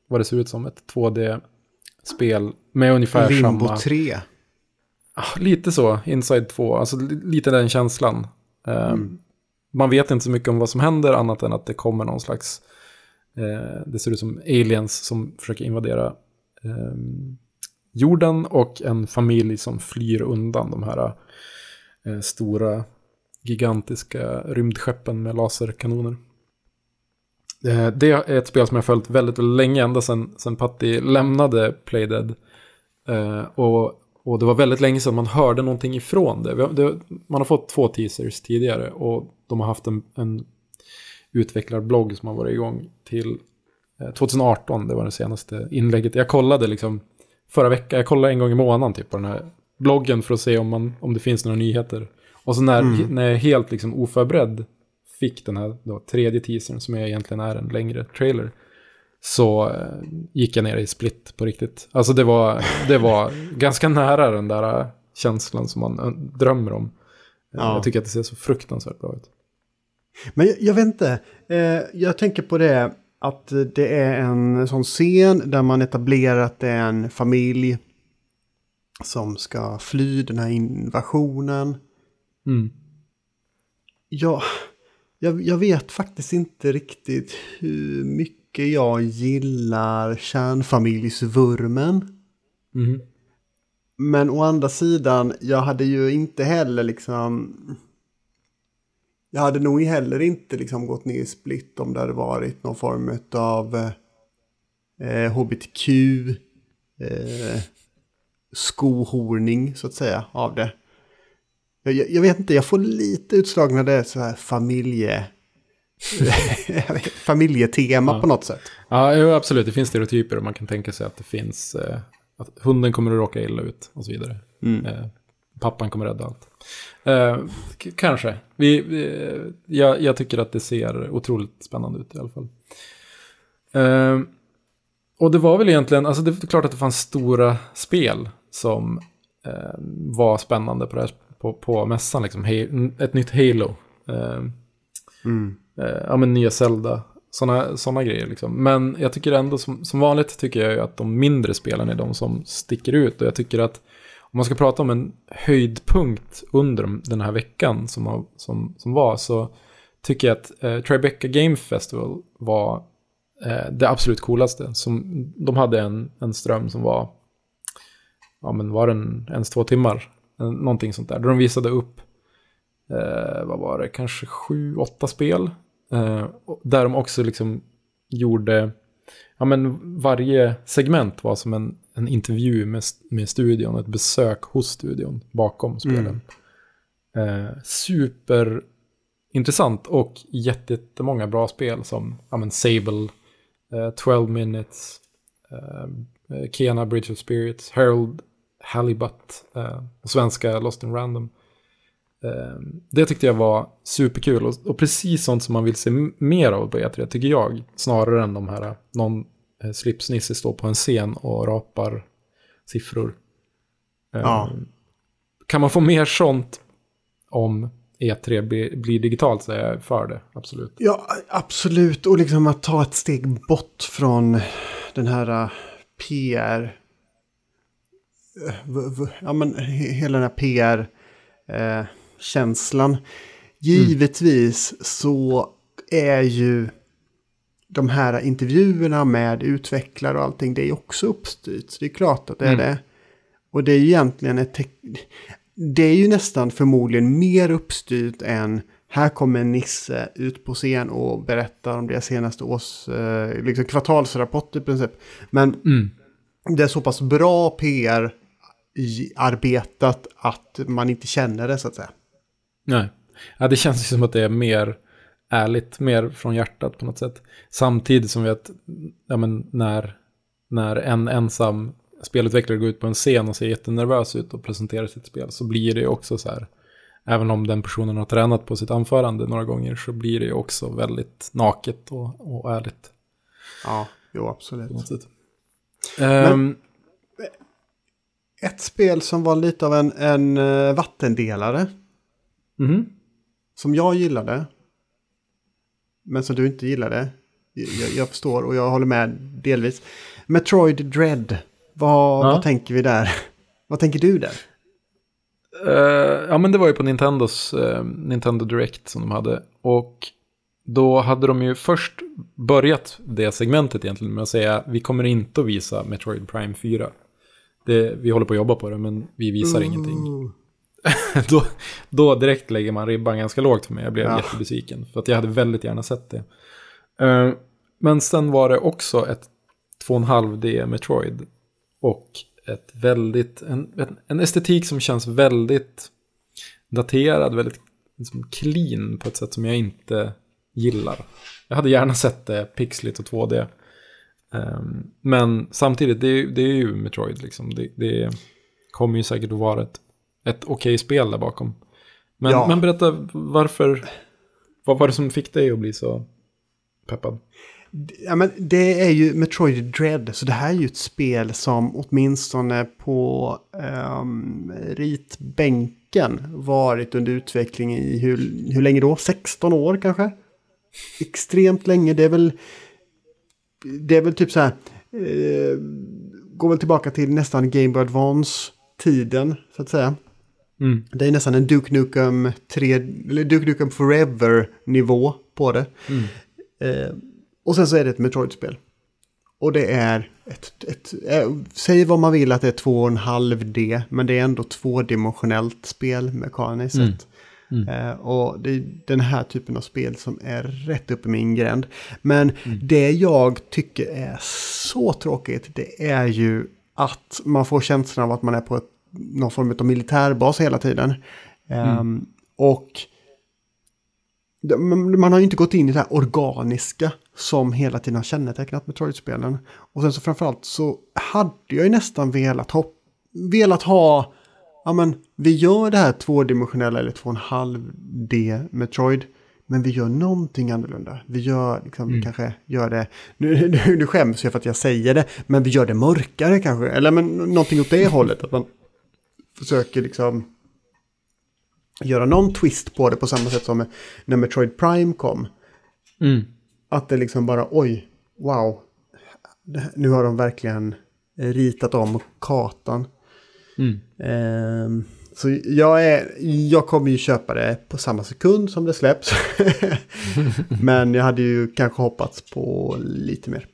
vad det ser ut som, ett 2D-spel med ungefär Limbo samma... 3. Ah, Lite så, Inside 2, alltså li- lite den känslan. Eh, man vet inte så mycket om vad som händer annat än att det kommer någon slags, eh, det ser ut som aliens som försöker invadera eh, jorden och en familj som flyr undan de här eh, stora gigantiska rymdskeppen med laserkanoner. Eh, Det är ett spel som jag följt väldigt, väldigt länge, ända sedan, sedan Patti lämnade Playdead. Eh, och, och det var väldigt länge sedan man hörde någonting ifrån det. Man har fått två teasers tidigare och de har haft en, en utvecklarblogg som har varit igång till eh, 2018. Det var det senaste inlägget. Jag kollade liksom förra veckan, jag kollade en gång i månaden typ på den här bloggen för att se om, man, om det finns några nyheter. Och så när, när jag helt liksom oförberedd fick den här då, tredje teasern som egentligen är en längre trailer så eh, gick jag ner i split på riktigt. Alltså det var, det var ganska nära den där eh, känslan som man eh, drömmer om. Ja. Jag tycker att det ser så fruktansvärt bra ut. Men jag, jag vet inte. Jag tänker på det att det är en sån scen där man etablerar att det är en familj som ska fly den här invasionen. Mm. Ja, jag, jag vet faktiskt inte riktigt hur mycket jag gillar kärnfamiljsvurmen. Mhm. Men å andra sidan, jag hade ju inte heller liksom... Jag hade nog heller inte liksom gått ner i split om det hade varit någon form av eh, hbtq, eh, skohorning så att säga av det. Jag, jag, jag vet inte, jag får lite utslag när det är så här familje... familjetema Ja. på något sätt. Ja, jo, absolut. Det finns stereotyper och man kan tänka sig att det finns... Eh, att hunden kommer att råka illa ut och så vidare. Eh, pappan kommer rädda allt. Eh, kanske. Vi, vi, jag, jag tycker att det ser otroligt spännande ut i alla fall. Eh, och det var väl egentligen, alltså det är klart att det fanns stora spel som eh, var spännande på, det här, på, på mässan. Liksom. Ett nytt Halo. Eh, eh, Eh, ja men nya Zelda. Sådana såna grejer liksom. Men jag tycker ändå som, som vanligt tycker jag ju att de mindre spelen är de som sticker ut. Och jag tycker att om man ska prata om en höjdpunkt under den här veckan som, har, som, som var så tycker jag att eh, Tribeca Game Festival var eh, det absolut coolaste. Som, de hade en, en ström som var, ja men var den ens två timmar? Någonting sånt där. Där de visade upp, eh, vad var det, kanske sju, åtta spel. Eh, där de också liksom gjorde, ja men varje segment var som en, en intervju med, med studion, ett besök hos studion bakom spelen. Eh, superintressant och jätte- jättemånga bra spel som ja, men Sable, eh, 12 Minutes, eh, eh, Kena Bridge of Spirits, Harold Halibut, eh, svenska Lost in Random. Eh, det tyckte jag var superkul och, och precis sånt som man vill se mer av på E3 tycker jag. Snarare än de här, någon eh, slipsnisse står på en scen och rapar siffror. Eh, Ja. Kan man få mer sånt om E3 blir, blir digitalt så är jag för det, absolut. Ja, absolut. Och liksom att ta ett steg bort från den här uh, PR... eh, Ja, men he- hela den här PR-känslan. Givetvis så är ju de här intervjuerna med utvecklare och allting, det är också uppstyrt. Så det är klart att det är Mm. det. Och det är ju egentligen ett... Det är ju nästan förmodligen mer uppstyrt än här kommer Nisse ut på scen och berättar om deras senaste års eh, liksom kvartalsrapport i princip. Men Mm. det är så pass bra PR i arbetat att man inte känner det så att säga. Nej. Ja, det känns ju som att det är mer ärligt, mer från hjärtat på något sätt. Samtidigt som vi att, ja men när, när en ensam spelutvecklare går ut på en scen och ser jättenervös ut och presenterar sitt spel så blir det ju också så här, även om den personen har tränat på sitt anförande några gånger så blir det ju också väldigt naket och, och ärligt. Ja, jo absolut. Sätt. Ehm, Ett spel som var lite av en, en eh, vattendelare. Mhm. Som jag gillade. Men som du inte gillade. Jag, jag förstår och jag håller med delvis. Metroid Dread. Vad, Ja. vad tänker vi där? vad tänker du där? Eh, ja, men det var ju på Nintendos eh, Nintendo Direct som de hade. Och då hade de ju först börjat det segmentet egentligen med att säga vi kommer inte att visa Metroid Prime 4. Det, vi håller på att jobba på det, men vi visar ingenting. Då, då direkt lägger man ribban ganska lågt för mig. Jag blev Ja. jättebesviken. För att jag hade väldigt gärna sett det. Eh, men sen var det också ett 2,5D Metroid. Och ett väldigt, en, en estetik som känns väldigt daterad, väldigt liksom clean på ett sätt som jag inte gillar. Jag hade gärna sett det pixligt och 2D. Ehm, men samtidigt, det är, det är ju Metroid liksom. Det, det kommer ju säkert att vara ett, ett okej spel där bakom. Men, Ja. men berätta, varför, vad var det som fick dig att bli så peppad? Ja, men det är ju Metroid Dread, så det här är ju ett spel som åtminstone på um, ritbänken varit under utveckling i hur, hur länge då? 16 år kanske? Extremt länge, det är väl... Det är väl typ så här... Eh, går väl tillbaka till nästan Game Boy Advance-tiden, så att säga. Mm. Det är nästan en Duke Nukem 3, eller Duke Nukem Forever-nivå på det. Mm. Eh, och sen så är det ett Metroid-spel. Och det är ett, ett eh, säg vad man vill att det är 2,5D, men det är ändå tvådimensionellt spel mekaniskt Mm. sett. Eh, och det är den här typen av spel som är rätt upp i min gränd. Men det jag tycker är så tråkigt, det är ju att man får känslan av att man är på ett, någon form av militärbas hela tiden. Ehm, och det- men man har ju inte gått in i det här organiska som hela tiden har kännetecknat Metroid-spelen. Och sen så framförallt så hade jag ju nästan velat ha, velat ha ja men vi gör det här tvådimensionella eller 2,5D Metroid. Men vi gör någonting annorlunda. Vi gör liksom, vi kanske gör det, nu, nu, nu skäms jag för att jag säger det, men vi gör det mörkare kanske. Eller men någonting åt det hållet. Att man försöker liksom göra någon twist på det på samma sätt som när Metroid Prime kom. Mm. Att det liksom bara, oj, wow. Nu har de verkligen ritat om kartan. Mm. Ehm, så jag, är, jag kommer ju köpa det på samma sekund som det släpps. Men jag hade ju kanske hoppats på lite mer.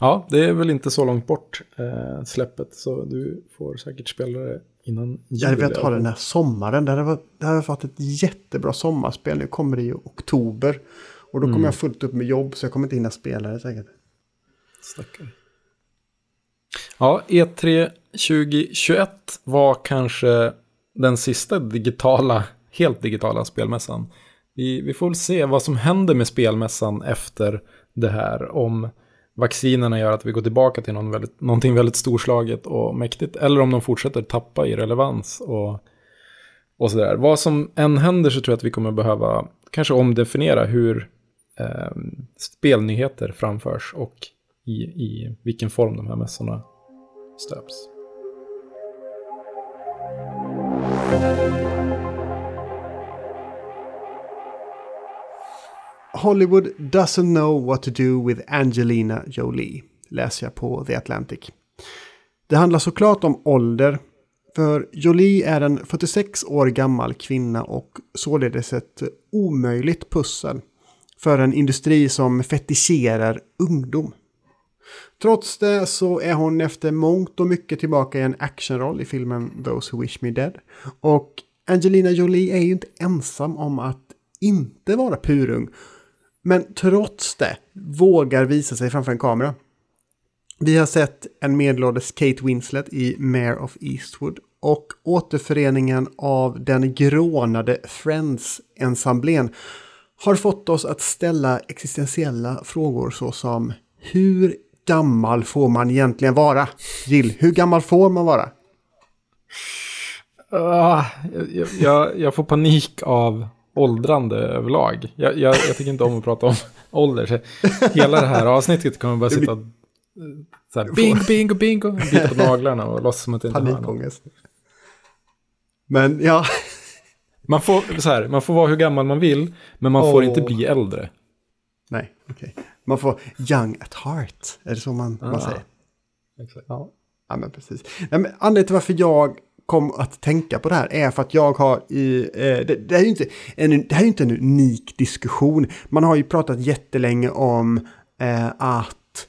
Ja, det är väl inte så långt bort eh, släppet, så du får säkert spela det innan jul. Jag hade velat i ha alla den här sommaren. Det hade, det hade varit ett jättebra sommarspel. Nu kommer det i oktober. Och då kommer jag fullt upp med jobb så jag kommer inte hinna spela det säkert. Stackare. Ja, E3 2021 var kanske den sista digitala, helt digitala spelmässan. Vi, vi får väl se vad som händer med spelmässan efter det här. Om vaccinerna gör att vi går tillbaka till någon väldigt, någonting väldigt storslaget och mäktigt. Eller om de fortsätter tappa i relevans och, och sådär. Vad som än händer så tror jag att vi kommer behöva kanske omdefiniera hur eh, spelnyheter framförs och i, i vilken form de här mässorna stöps. Hollywood doesn't know what to do with Angelina Jolie, läser jag på The Atlantic. Det handlar såklart om ålder, för Jolie är en 46 år gammal kvinna och således ett omöjligt pussel för en industri som fetischerar ungdom. Trots det så är hon efter mångt och mycket tillbaka i en actionroll i filmen Those Who Wish Me Dead. Och Angelina Jolie är ju inte ensam om att inte vara purung. Men trots det vågar visa sig framför en kamera. Vi har sett en medelålders Kate Winslet i Mare of Eastwood och återföreningen av den grånade Friends-ensemblen har fått oss att ställa existentiella frågor såsom hur gammal får man egentligen vara? Jill, hur gammal får man vara? Uh, jag, jag, jag får panik av åldrande överlag. Jag, jag, jag tycker inte om att prata om ålder. Så hela det här avsnittet kommer bara sitta eh, så här, bing, bingo, bingo, bita på naglarna och låtsas som att det inte. Panikångest. Men ja, Man får, så här, man får vara hur gammal man vill, men man får Åh. inte bli äldre. nej, okej. Man får young at heart, är det så man, man Ah. säger? Exakt. Ja, ja men precis. Nej, men anledningen till varför jag kom att tänka på det här är för att jag har i... Eh, det, det, här är ju inte en, det här är inte en unik diskussion. Man har ju pratat jättelänge om eh, att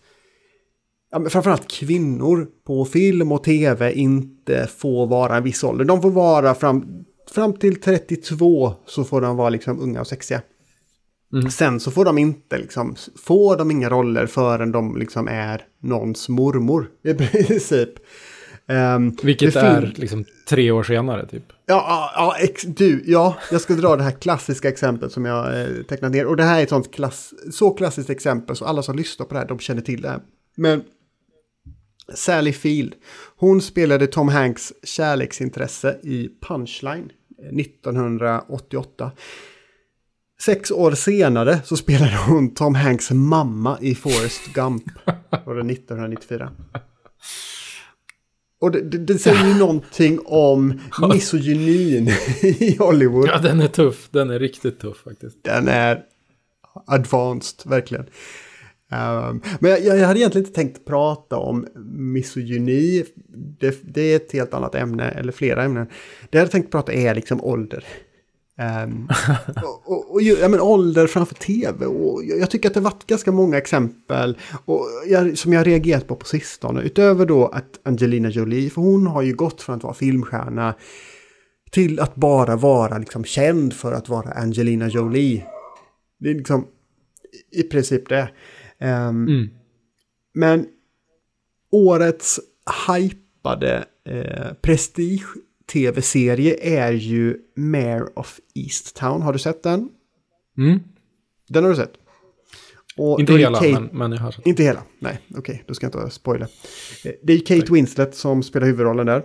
ja, men framförallt kvinnor på film och tv inte får vara en viss ålder. De får vara fram, fram till 32 så får de vara liksom unga och sexiga. Sen så får de inte liksom, får de inga roller förrän de liksom är någons mormor i princip. Um, Vilket är liksom tre år senare typ. Ja, ja, ex, du, ja, jag ska dra det här klassiska exemplet som jag eh, tecknat ner. Och det här är ett sånt klass, så klassiskt exempel så alla som lyssnar på det här, de känner till det här. Men Sally Field, hon spelade Tom Hanks kärleksintresse i Punchline eh, 1988. Sex år senare så spelade hon Tom Hanks mamma i Forrest Gump. Var det 1994. Och det, det, det säger ju någonting om misogynin i Hollywood. Ja, den är tuff. Den är riktigt tuff faktiskt. Den är advanced, verkligen. Um, men jag, jag hade egentligen inte tänkt prata om misogyni. Det, det är ett helt annat ämne, eller flera ämnen. Det jag hade tänkt prata är liksom ålder. Um, och, och, och ja, men ålder framför tv. Och jag, jag tycker att det varit ganska många exempel och jag, som jag har reagerat på på sistone. Utöver då att Angelina Jolie, för hon har ju gått från att vara filmstjärna till att bara vara liksom känd för att vara Angelina Jolie. Det är liksom i princip det. Ehm, Mm. Men årets hypade eh, prestige-tv-serie är ju Mayor of Easttown. Har du sett den? Mm. Den har du sett? Och Inte hela, Kate- men, men jag har sett. Inte hela, nej, okej, då ska jag inte spoila. Eh, Det är Kate Winslet som spelar huvudrollen där.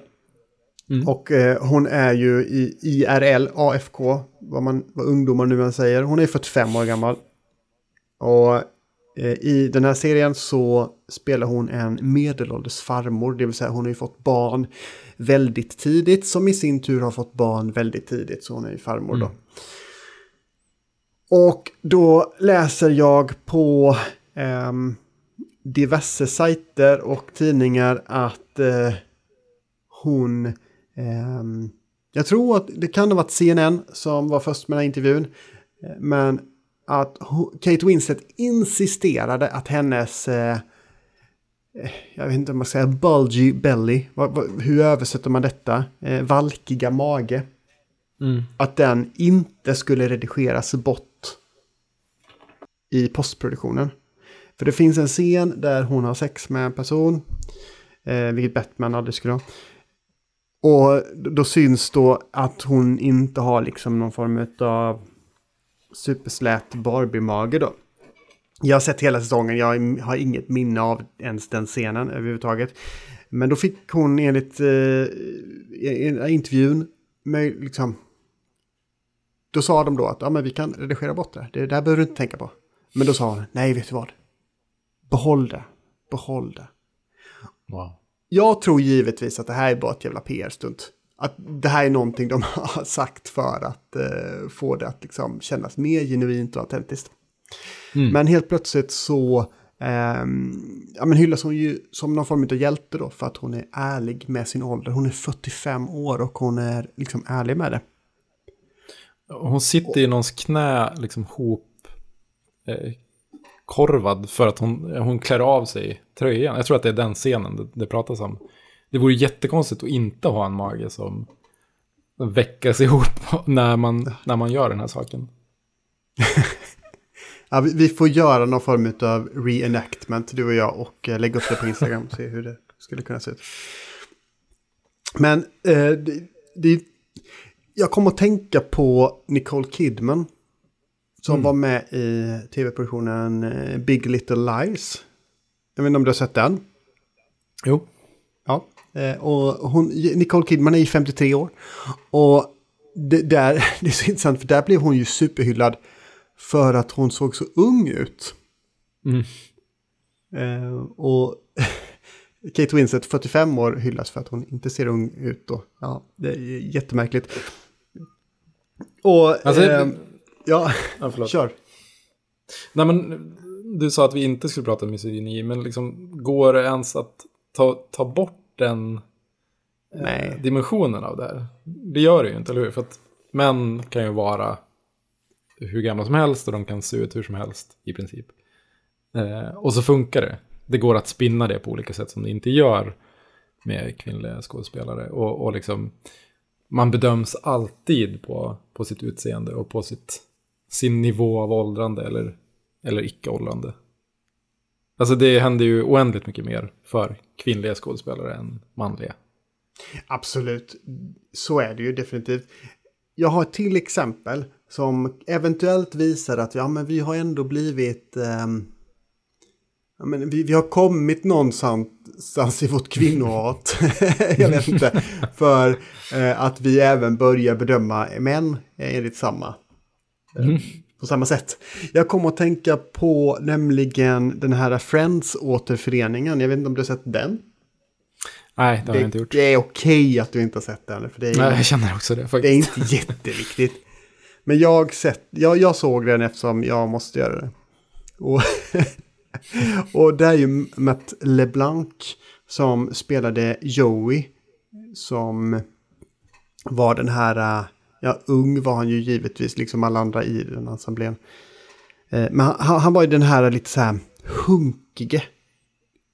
Mm. Och eh, hon är ju i IRL, AFK, vad, man, vad ungdomar nu än säger. Hon är 45 år gammal. Och i den här serien så spelar hon en medelålders farmor, det vill säga hon har ju fått barn väldigt tidigt, som i sin tur har fått barn väldigt tidigt, så hon är ju farmor då. Och då läser jag på ehm, diverse sajter och tidningar att eh, hon... ehm, jag tror att det kan ha varit CNN som var först med den här intervjun. eh, Men att Kate Winslet insisterade att hennes... Eh, eh, jag vet inte om man ska säga bulgy belly. Hur översätter man detta? Eh, valkiga mage Mm. att den inte skulle redigeras bort i postproduktionen. För det finns en scen där hon har sex med en person, eh, vilket Batman aldrig skulle ha. Och då syns då att hon inte har liksom någon form av superslät Barbie-mage då. Jag har sett hela säsongen, jag har inget minne av ens den scenen överhuvudtaget. Men då fick hon enligt eh, intervjun, möj- liksom, då sa de då att ja, men vi kan redigera bort det. Det där behöver du inte tänka på. Men då sa hon, nej vet du vad? Behåll det. Behåll det. Wow. Jag tror givetvis att det här är bara ett jävla PR-stunt. Att det här är någonting de har sagt för att eh, få det att liksom kännas mer genuint och autentiskt. Mm. Men helt plötsligt så ehm, ja, men hyllas hon ju som någon form av hjälte då för att hon är ärlig med sin ålder. Hon är 45 år och hon är liksom ärlig med det. Hon sitter i någons knä, liksom hop eh, korvad för att hon, hon klär av sig tröjan. Jag tror att det är den scenen det, det pratas om. Det vore jättekonstigt att inte ha en mage som väckas ihop när man, när man gör den här saken. Ja, vi, vi får göra någon form av reenactment, du och jag, och eh, lägga upp det på Instagram och se hur det skulle kunna se ut. Men eh, det, det, jag kommer att tänka på Nicole Kidman. Som var med i tv-produktionen eh, Big Little Lies. Jag vet inte om du har sett den? Jo. Eh, och hon, Nicole Kidman är ju 53 år. Och det, där, det är så intressant för där blev hon ju superhyllad för att hon såg så ung ut. Mm. Eh, och Kate Winslet, 45 år, hyllas för att hon inte ser ung ut då. Ja, det är jättemärkligt. Och... Alltså, eh, ja, Ja, kör. Nej, men du sa att vi inte skulle prata misogyni, men liksom, går det ens att ta, ta bort den eh, dimensionen av det här? Det gör det ju inte, eller hur? För att män kan ju vara hur gamla som helst och de kan se ut hur som helst i princip. Eh, och så funkar det. Det går att spinna det på olika sätt som det inte gör med kvinnliga skådespelare. Och, och liksom, man bedöms alltid på, på sitt utseende och på sitt, sin nivå av åldrande eller, eller icke-åldrande. Alltså det händer ju oändligt mycket mer för kvinnliga skådespelare än manliga. Absolut, så är det ju definitivt. Jag har till exempel som eventuellt visar att ja, men vi har ändå blivit... ehm, ja, men vi, vi har kommit någonstans i vårt kvinnohat. jag vet inte. För eh, att vi även börjar bedöma män enligt samma. eh, På samma sätt. Jag kommer att tänka på nämligen den här Friends-återföreningen. Jag vet inte om du har sett den? Nej, det har jag Det, inte gjort. det är okej att du inte har sett den. För det är, Nej, jag känner också det det är faktiskt. inte jätteviktigt. Men jag, sett, jag, jag såg den eftersom jag måste göra det. Och, och det är ju Matt LeBlanc som spelade Joey. Som var den här, äh, ja ung var han ju givetvis liksom alla andra i den ensemblén. Eh, Men han, han var ju den här lite så här hunkige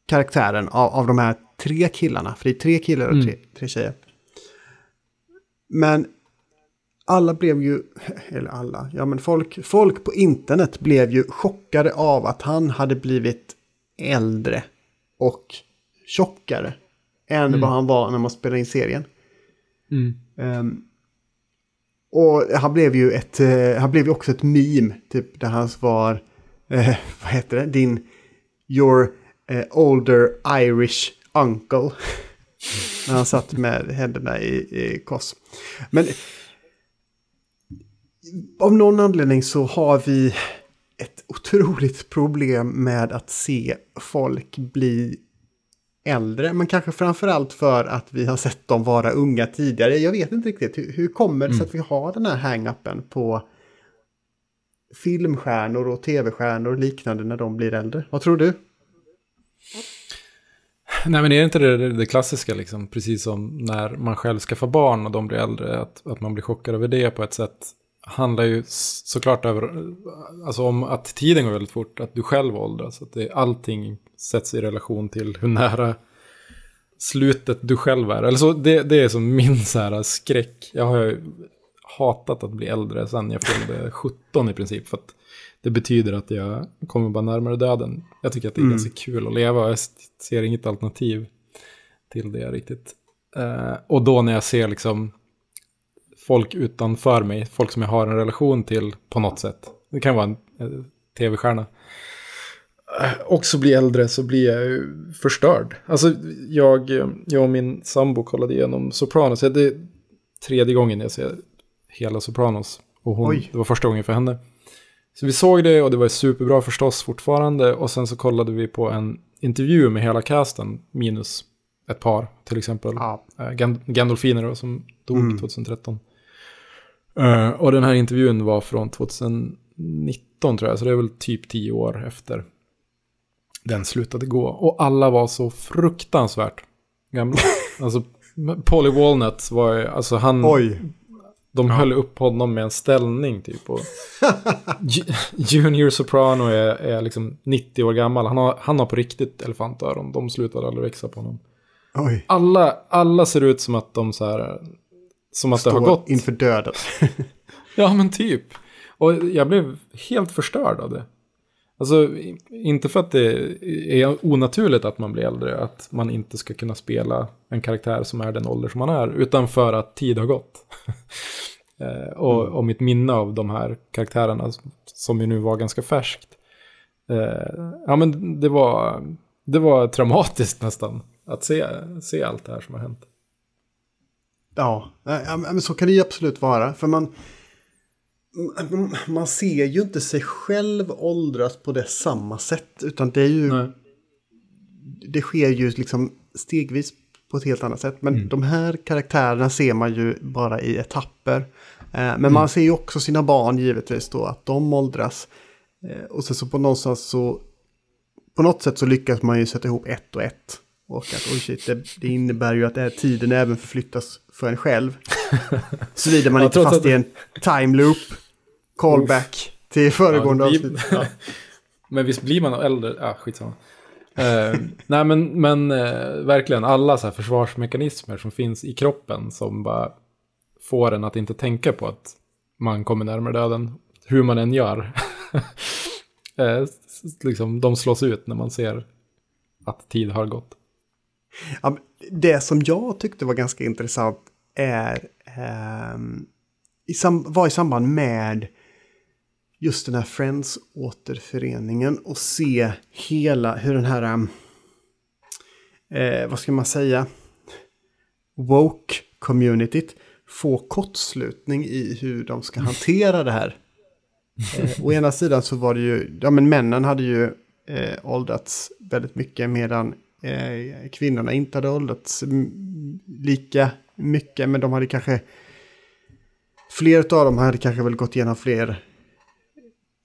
karaktären av, av de här tre killarna. För det är tre killar och tre, tre tjejer. Men alla blev ju, eller alla, ja men folk, folk på internet blev ju chockade av att han hade blivit äldre och tjockare än vad han var när man spelade in serien. Mm. Ehm, och han blev ju ett, eh, han blev ju också ett meme, typ där han var, eh, vad heter det, din, your eh, older Irish uncle. när han satt med händerna i, i kors. Men av någon anledning så har vi ett otroligt problem med att se folk bli äldre. Men kanske framförallt för att vi har sett dem vara unga tidigare. Jag vet inte riktigt. Hur, hur kommer det sig att vi har den här hang-upen på filmstjärnor och tv-stjärnor och liknande när de blir äldre? Vad tror du? Nej, men är det inte det, det, klassiska, liksom, precis som när man själv skaffar barn och de blir äldre, att, att man blir chockad över det på ett sätt, handlar ju såklart över, alltså om att tiden går väldigt fort, att du själv åldras, att det, allting sätts i relation till hur nära slutet du själv är. Eller så, det, det är som min så här skräck. Jag har hatat att bli äldre sen jag fyllde 17 i princip, för att det betyder att jag kommer bara närmare döden. Jag tycker att det är ganska kul att leva och jag ser inget alternativ till det riktigt. Eh, och då när jag ser liksom folk utanför mig, folk som jag har en relation till på något sätt. Det kan vara en eh, tv-stjärna. Eh, också bli äldre så blir jag ju förstörd. Alltså jag, jag och min sambo kollade igenom Sopranos. Det är tredje gången jag ser hela Sopranos. Och hon, Oj. det var första gången för henne. Så vi såg det och det var superbra förstås fortfarande. Och sen så kollade vi på en intervju med hela casten, minus ett par till exempel. Ja. Eh, Gan- Gandolfini då, som dog 2013. Eh, och den här intervjun var från 2019 tror jag, så det är väl typ tio år efter den slutade gå. Och alla var så fruktansvärt gamla. alltså, Polly Walnut var ju, alltså han... Oj, De höll upp honom med en ställning typ. Och Ju- Junior Soprano är, är liksom 90 år gammal. Han har, han har på riktigt elefantöron. De slutade aldrig växa på honom. oj. Alla, alla ser ut som att de så här... Som att det har Står gått. inför döden. Ja, men typ. Och jag blev helt förstörd av det. Alltså, inte för att det är onaturligt att man blir äldre, att man inte ska kunna spela en karaktär som är den ålder som man är, utan för att tid har gått. Eh, och, och mitt minne av de här karaktärerna, som ju nu var ganska färskt, eh, ja men det var, det var traumatiskt nästan. Att se, se allt det här som har hänt. Ja, ja, men så kan det ju absolut vara. För man, man ser ju inte sig själv åldras på det samma sätt. Utan det är ju... Nej. Det sker ju liksom stegvis på ett helt annat sätt. Men de här karaktärerna ser man ju bara i etapper. Eh, men man ser ju också sina barn givetvis då, att de åldras. Eh, och sen så på någonstans så... På något sätt så lyckas man ju sätta ihop ett och ett. Och att oj shit, det, det innebär ju att det här tiden även förflyttas för en själv. Såvida man Ja, inte fast att- i en time loop. Callback till föregående Ja, avsnitt. Ja. Men visst blir man äldre? Ja, skitsamma. Eh, nej, men, men eh, verkligen alla så här försvarsmekanismer som finns i kroppen som bara får en att inte tänka på att man kommer närmare döden, hur man än gör. s- liksom, de slås ut när man ser att tid har gått. Ja, det som jag tyckte var ganska intressant är ehm, i var i samband med just den här Friends-återföreningen och se hela hur den här, um, eh, vad ska man säga, woke-communityt får kortslutning i hur de ska hantera det här. Eh, å ena sidan så var det ju, ja men männen hade ju eh, åldrats väldigt mycket medan eh, kvinnorna inte hade åldrats lika mycket. Men de hade kanske, fler av dem hade kanske väl gått igenom fler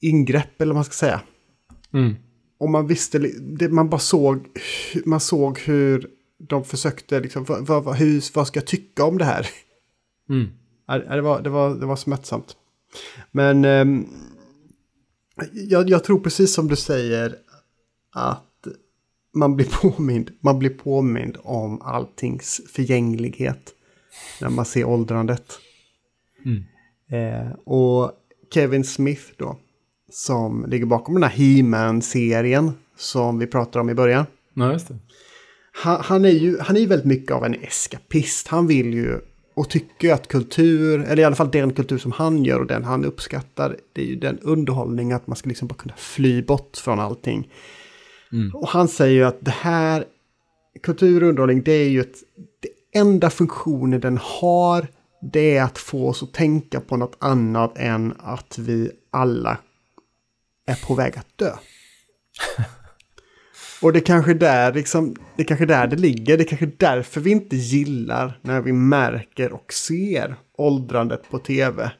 ingrepp eller vad man ska säga. Mm. Och man visste, det, man bara såg, man såg hur de försökte, liksom, vad, vad, hur, vad ska jag tycka om det här? Mm. Det var, det var, det var smärtsamt. Men ehm, jag, jag tror precis som du säger att man blir påmind, man blir påmind om alltings förgänglighet när man ser åldrandet. Mm. Eh, och Kevin Smith då, som ligger bakom den här He-Man-serien som vi pratade om i början. Ja, just det. Han, han är ju han är väldigt mycket av en eskapist. Han vill ju och tycker att kultur, eller i alla fall den kultur som han gör och den han uppskattar, det är ju den underhållning att man ska liksom bara kunna fly bort från allting. Och han säger ju att det här, kultur och underhållning, det är ju ett, det enda funktionen den har, det är att få oss att tänka på något annat än att vi alla är på väg att dö. Och det kanske där liksom, det kanske där det ligger. Det kanske därför vi inte gillar när vi märker och ser åldrandet på tv.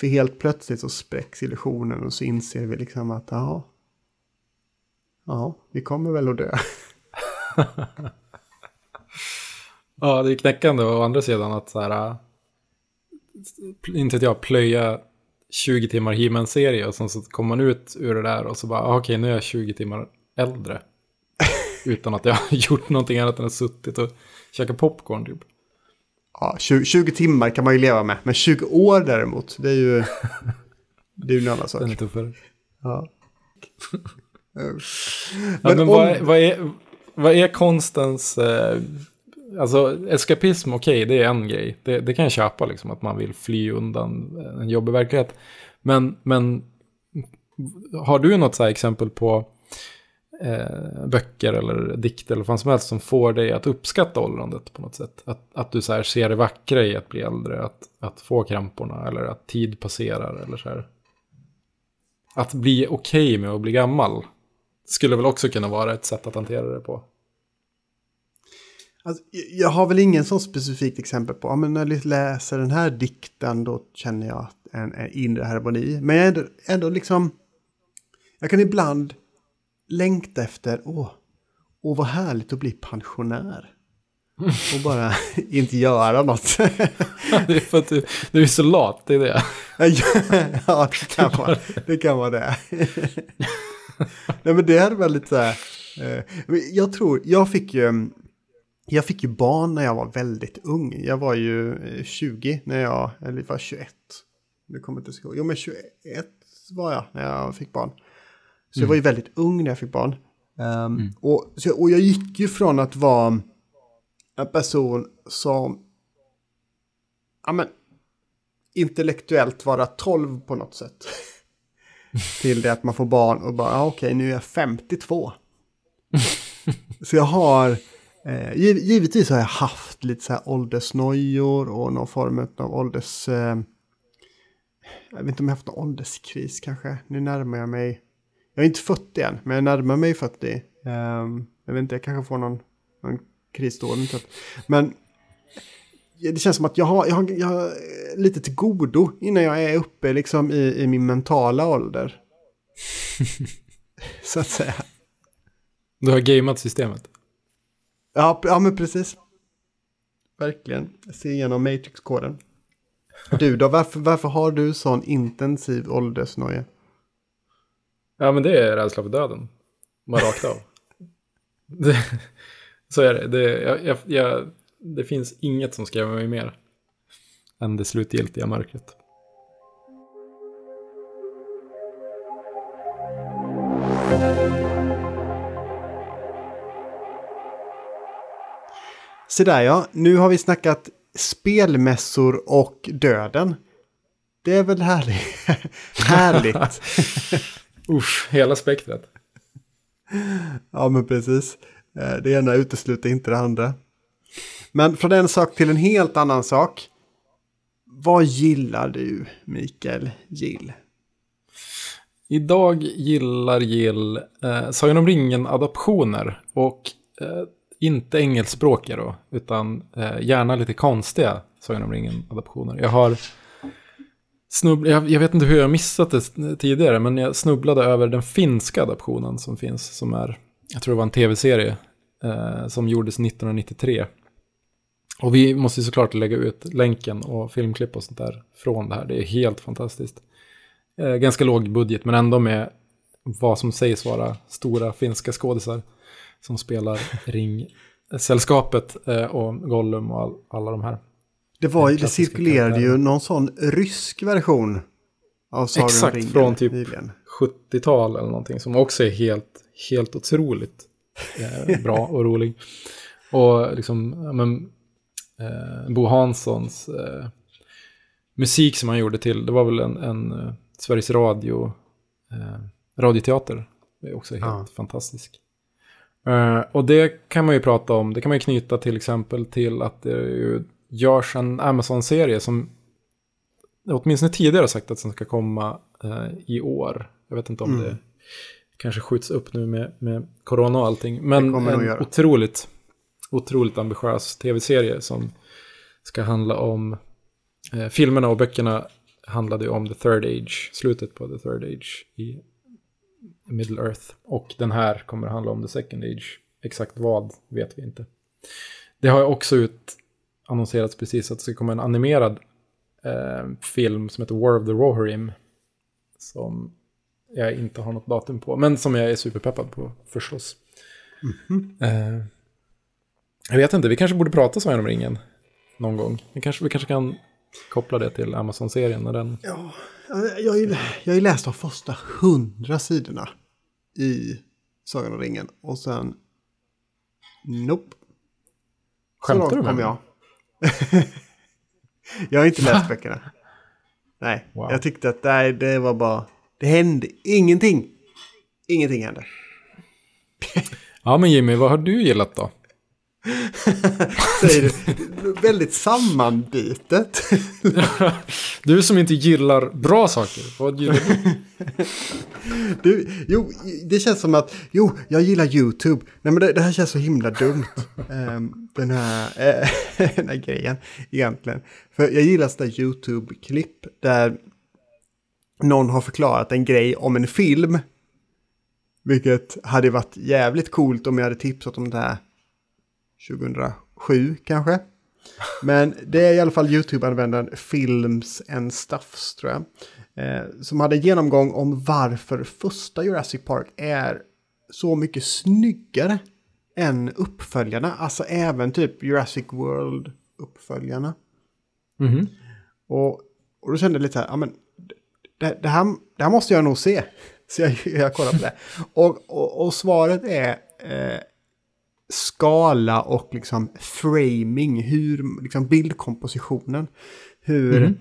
För helt plötsligt så spräcks illusionen och så inser vi liksom att ja, ja, vi kommer väl att dö. Ja, det är knäckande å andra sidan att så här, äh, inte att jag, plöja 20 timmar he serie och sen så kommer man ut ur det där och så bara, ah, okej, nu är jag 20 timmar äldre. Utan att jag har gjort någonting annat än att suttit och käkat popcorn typ. Ja, 20, 20 timmar kan man ju leva med, men 20 år däremot, det är ju, det är ju en annan sak. Den är tuffare. Ja. Ja, Men men om- vad, är- vad, är, vad är konstens... Eh, alltså, eskapism, okej, det är en grej. Det, det kan jag köpa, liksom, att man vill fly undan en jobbig verklighet. Men, men har du något så här exempel på eh, böcker eller dikter eller vad som helst som får dig att uppskatta åldrandet på något sätt? Att, att du så här ser det vackra i att bli äldre, att, att få kramporna eller att tid passerar eller så här. Att bli okej med att bli gammal skulle väl också kunna vara ett sätt att hantera det på. Alltså, jag har väl ingen sån specifikt exempel på, men när jag läser den här dikten då känner jag en, en inre harmoni. Men jag är ändå, ändå liksom, jag kan ibland längta efter, åh, åh vad härligt att bli pensionär. Och bara inte göra något. det är för att du, du är så lat, det är det. ja, det kan vara det. Kan vara det. Nej, men det varit lite så här. eh, Jag tror, jag fick ju, jag fick ju barn när jag var väldigt ung. Jag var ju eh, 20 när jag, eller var 21. Nu kommer inte ihåg. Jo, men 21 var jag när jag fick barn. Så jag var ju väldigt ung när jag fick barn. Ehm, och, så, och jag gick ju från att vara en person som ja, men, intellektuellt vara 12 på något sätt. Till det att man får barn och bara, ah, okej, nu är jag 52. Så jag har Eh, giv, givetvis har jag haft lite så här åldersnojor och någon form av ålders... Eh, jag vet inte om jag haft någon ålderskris kanske. Nu närmar jag mig. Jag är inte 40 än, men jag närmar mig 40. Eh, jag vet inte, jag kanske får någon, någon kris då. eventuellt. Men det känns som att jag har, jag har, jag har lite till godo innan jag är uppe liksom i, i min mentala ålder. så att säga. Du har gameat systemet. Ja, ja men precis. Verkligen. Ser igenom Matrix-koden. Du då, varför, varför har du sån intensiv åldersnoja? Ja, men det är rädsla för döden. Bara rakt av. det, så är det. Det, jag, jag, det finns inget som skrämmer mig mer än det slutgiltiga mörkret. Så där ja, nu har vi snackat spelmässor och döden. Det är väl härligt. härligt. Usch, hela spektrat. Ja, men precis. Eh, Det ena utesluter inte det andra. Men från en sak till en helt annan sak. Vad gillar du, Mikael Gill? Idag gillar Jill eh, Sagan om ringen-adaptioner och eh, inte engelskspråkiga då, utan eh, gärna lite konstiga Sagan om ringen-adaptioner. Jag har snubb- jag, jag vet inte hur jag missat det tidigare, men jag snubblade över den finska adaptionen som finns, som är, jag tror det var en tv-serie eh, som gjordes 1993. Och vi måste ju såklart lägga ut länken och filmklipp och sånt där från det här. Det är helt fantastiskt. Eh, ganska låg budget, men ändå med vad som sägs vara stora finska skådisar som spelar Ringsällskapet eh, och Gollum och all, alla de här. Det, var, det cirkulerade ju någon sån rysk version av Sagan Exakt, ringen från typ- nyligen. 70-tal eller någonting som också är helt, helt otroligt eh, bra och rolig. Och liksom, men, eh, Bo Hanssons eh, musik som han gjorde till, det var väl en, en eh, Sveriges Radio, eh, radioteater. Det är också helt Ja. fantastisk. Eh, och det kan man ju prata om, det kan man ju knyta till exempel till att det ju görs en Amazon-serie som åtminstone tidigare har sagt att den ska komma eh, i år. Jag vet inte om Mm. det kanske skjuts upp nu med, med corona och allting. Men en otroligt, otroligt ambitiös tv-serie som ska handla om... Eh, filmerna och böckerna handlade om The Third Age, slutet på The Third Age i Middle Earth. Och den här kommer att handla om The Second Age. Exakt vad vet vi inte. Det har också ut annonserats precis att det ska komma en animerad eh, film som heter War of the Rohirrim. Som jag inte har något datum på, men som jag är superpeppad på förstås. Eh, jag vet inte, vi kanske borde prata Sagan om ringen någon gång. Vi kanske, vi kanske kan koppla det till Amazon-serien när den... Ja, jag har ju, jag har ju läst de första hundra sidorna i Sagan om ringen. Och sen... Nope. Skämtar du med mig? jag. jag har inte läst böckerna. Nej, Wow. jag tyckte att nej, det var bara... Det hände ingenting. Ingenting hände. Ja, men Jimmy, vad har du gillat då? Säger du. Väldigt sammanbitet. Du som inte gillar bra saker, vad gillar du? Du, jo, det känns som att, jo, jag gillar YouTube. Nej, men det, det här känns så himla dumt. Ehm, den, här, eh, den här grejen, egentligen. För jag gillar sådana YouTube-klipp där någon har förklarat en grej om en film. Vilket hade varit jävligt coolt om jag hade tipsat om det här 2007 kanske. Men det är i alla fall YouTube-användaren Films and Stuffs tror jag. Eh, som hade en genomgång om varför första Jurassic Park är så mycket snyggare än uppföljarna. Alltså även typ Jurassic World-uppföljarna. Mhm. Och, och då kände jag lite så här, ja men det, det, här, det här måste jag nog se. Så jag, jag kollar på det. Och, och, och svaret är eh, skala och liksom framing, hur, liksom bildkompositionen. Hur Mhm.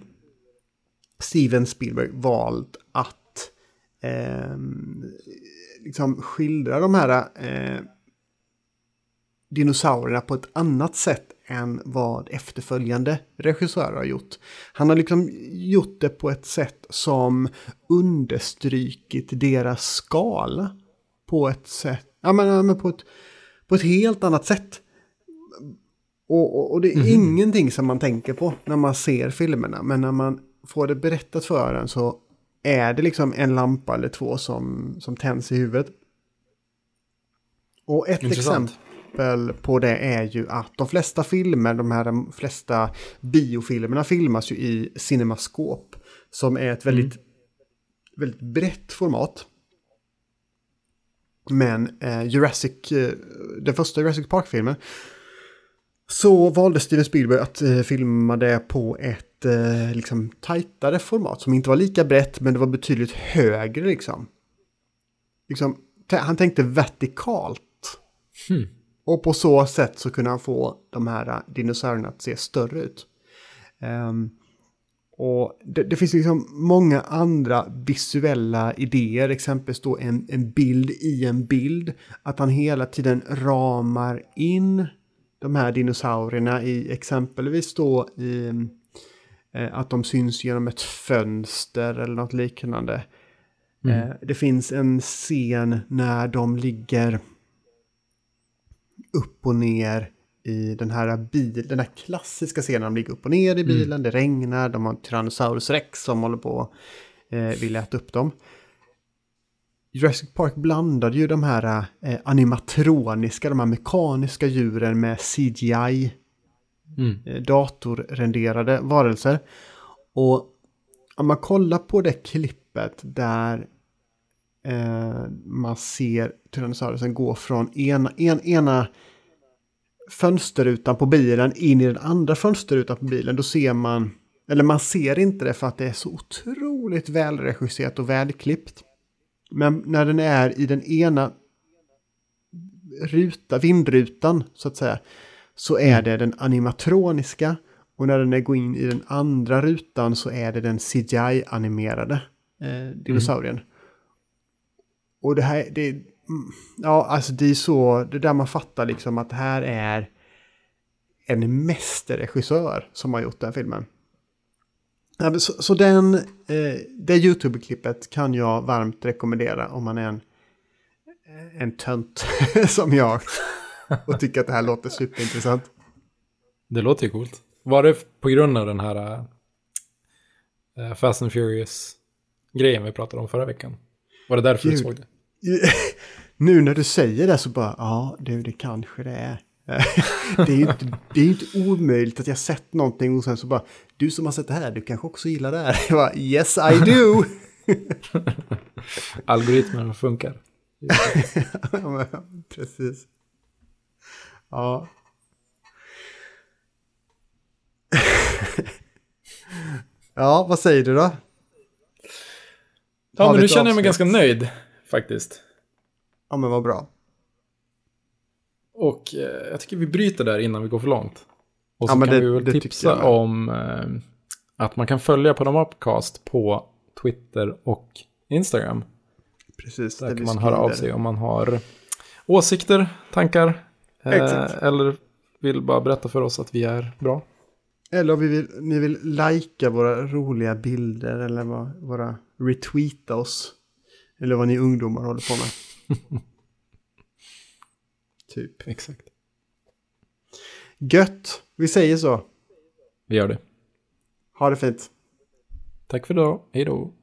Steven Spielberg valt att ehm, liksom skildra de här eh, dinosaurierna på ett annat sätt än vad efterföljande regissörer har gjort. Han har liksom gjort det på ett sätt som understrykit deras skala på ett sätt, ja men, ja, men på, ett, på ett helt annat sätt. Och, och, och det är ingenting som man tänker på när man ser filmerna, men när man får det berättat för en så är det liksom en lampa eller två som, som tänds i huvudet. Och ett Intressant. exempel på det är ju att de flesta filmer, de här de flesta biofilmerna filmas ju i Cinemascope. Som är ett väldigt, väldigt brett format. Men eh, Jurassic, eh, den första Jurassic Park-filmen så valde Steven Spielberg att eh, filma det på ett eh, liksom tajtare format som inte var lika brett men det var betydligt högre liksom. liksom han tänkte vertikalt. Hmm. Och på så sätt så kunde han få de här eh, dinosaurierna att se större ut. Ehm, och det, det finns liksom många andra visuella idéer, exempelvis då en, en bild i en bild. Att han hela tiden ramar in de här dinosaurierna i exempelvis då i eh, att de syns genom ett fönster eller något liknande. Eh, det finns en scen när de ligger upp och ner i den här bil, den här klassiska scenen. De ligger upp och ner i bilen, det regnar, de har en Tyrannosaurus rex som håller på eh, vill äta upp dem. Jurassic Park blandade ju de här eh, animatroniska, de här mekaniska djuren med CGI, Mm. eh, datorrenderade varelser. Och om man kollar på det klippet där eh, man ser Tyrannosaurusen gå från ena, en, ena fönsterrutan på bilen in i den andra fönsterrutan på bilen, då ser man, eller man ser inte det för att det är så otroligt välregisserat och välklippt. Men när den är i den ena ruta, vindrutan så att säga, så är det den animatroniska och när den är går in i den andra rutan så är det den CGI-animerade eh, dinosaurien. Och det här, det, mm, ja alltså det är så, det är där man fattar liksom att det här är en mästerregissör som har gjort den filmen. Så, så den, eh, det YouTube-klippet kan jag varmt rekommendera om man är en, en tönt som jag och tycker att det här låter superintressant. Det låter ju coolt. Var det på grund av den här äh, Fast and Furious-grejen vi pratade om förra veckan? Var det därför du Gud. såg det? Nu när du säger det så bara, ja, du, det kanske det är. det är ju inte, det är inte omöjligt att jag sett någonting och sen så bara, du som har sett det här, du kanske också gillar det här. Jag bara, yes I do! Algoritmerna funkar. Ja, men, Precis. Ja. ja, vad säger du då? Ja, Har men nu känner jag mig ganska nöjd faktiskt. Ja, men vad bra. Och eh, jag tycker vi bryter där innan vi går för långt. Och Ja, så men kan det- vi väl tipsa om eh, att man kan följa på de Upcast på Twitter och Instagram. Precis. Där det kan man höra av sig om man har åsikter, tankar. Eh, eller vill bara berätta för oss att vi är bra. Eller om vi vill, ni vill likea våra roliga bilder eller våra retweeta oss. Eller vad ni ungdomar håller på med. typ. Exakt. Gött, vi säger så. Vi gör det. Ha det fint. Tack för idag. Hej då.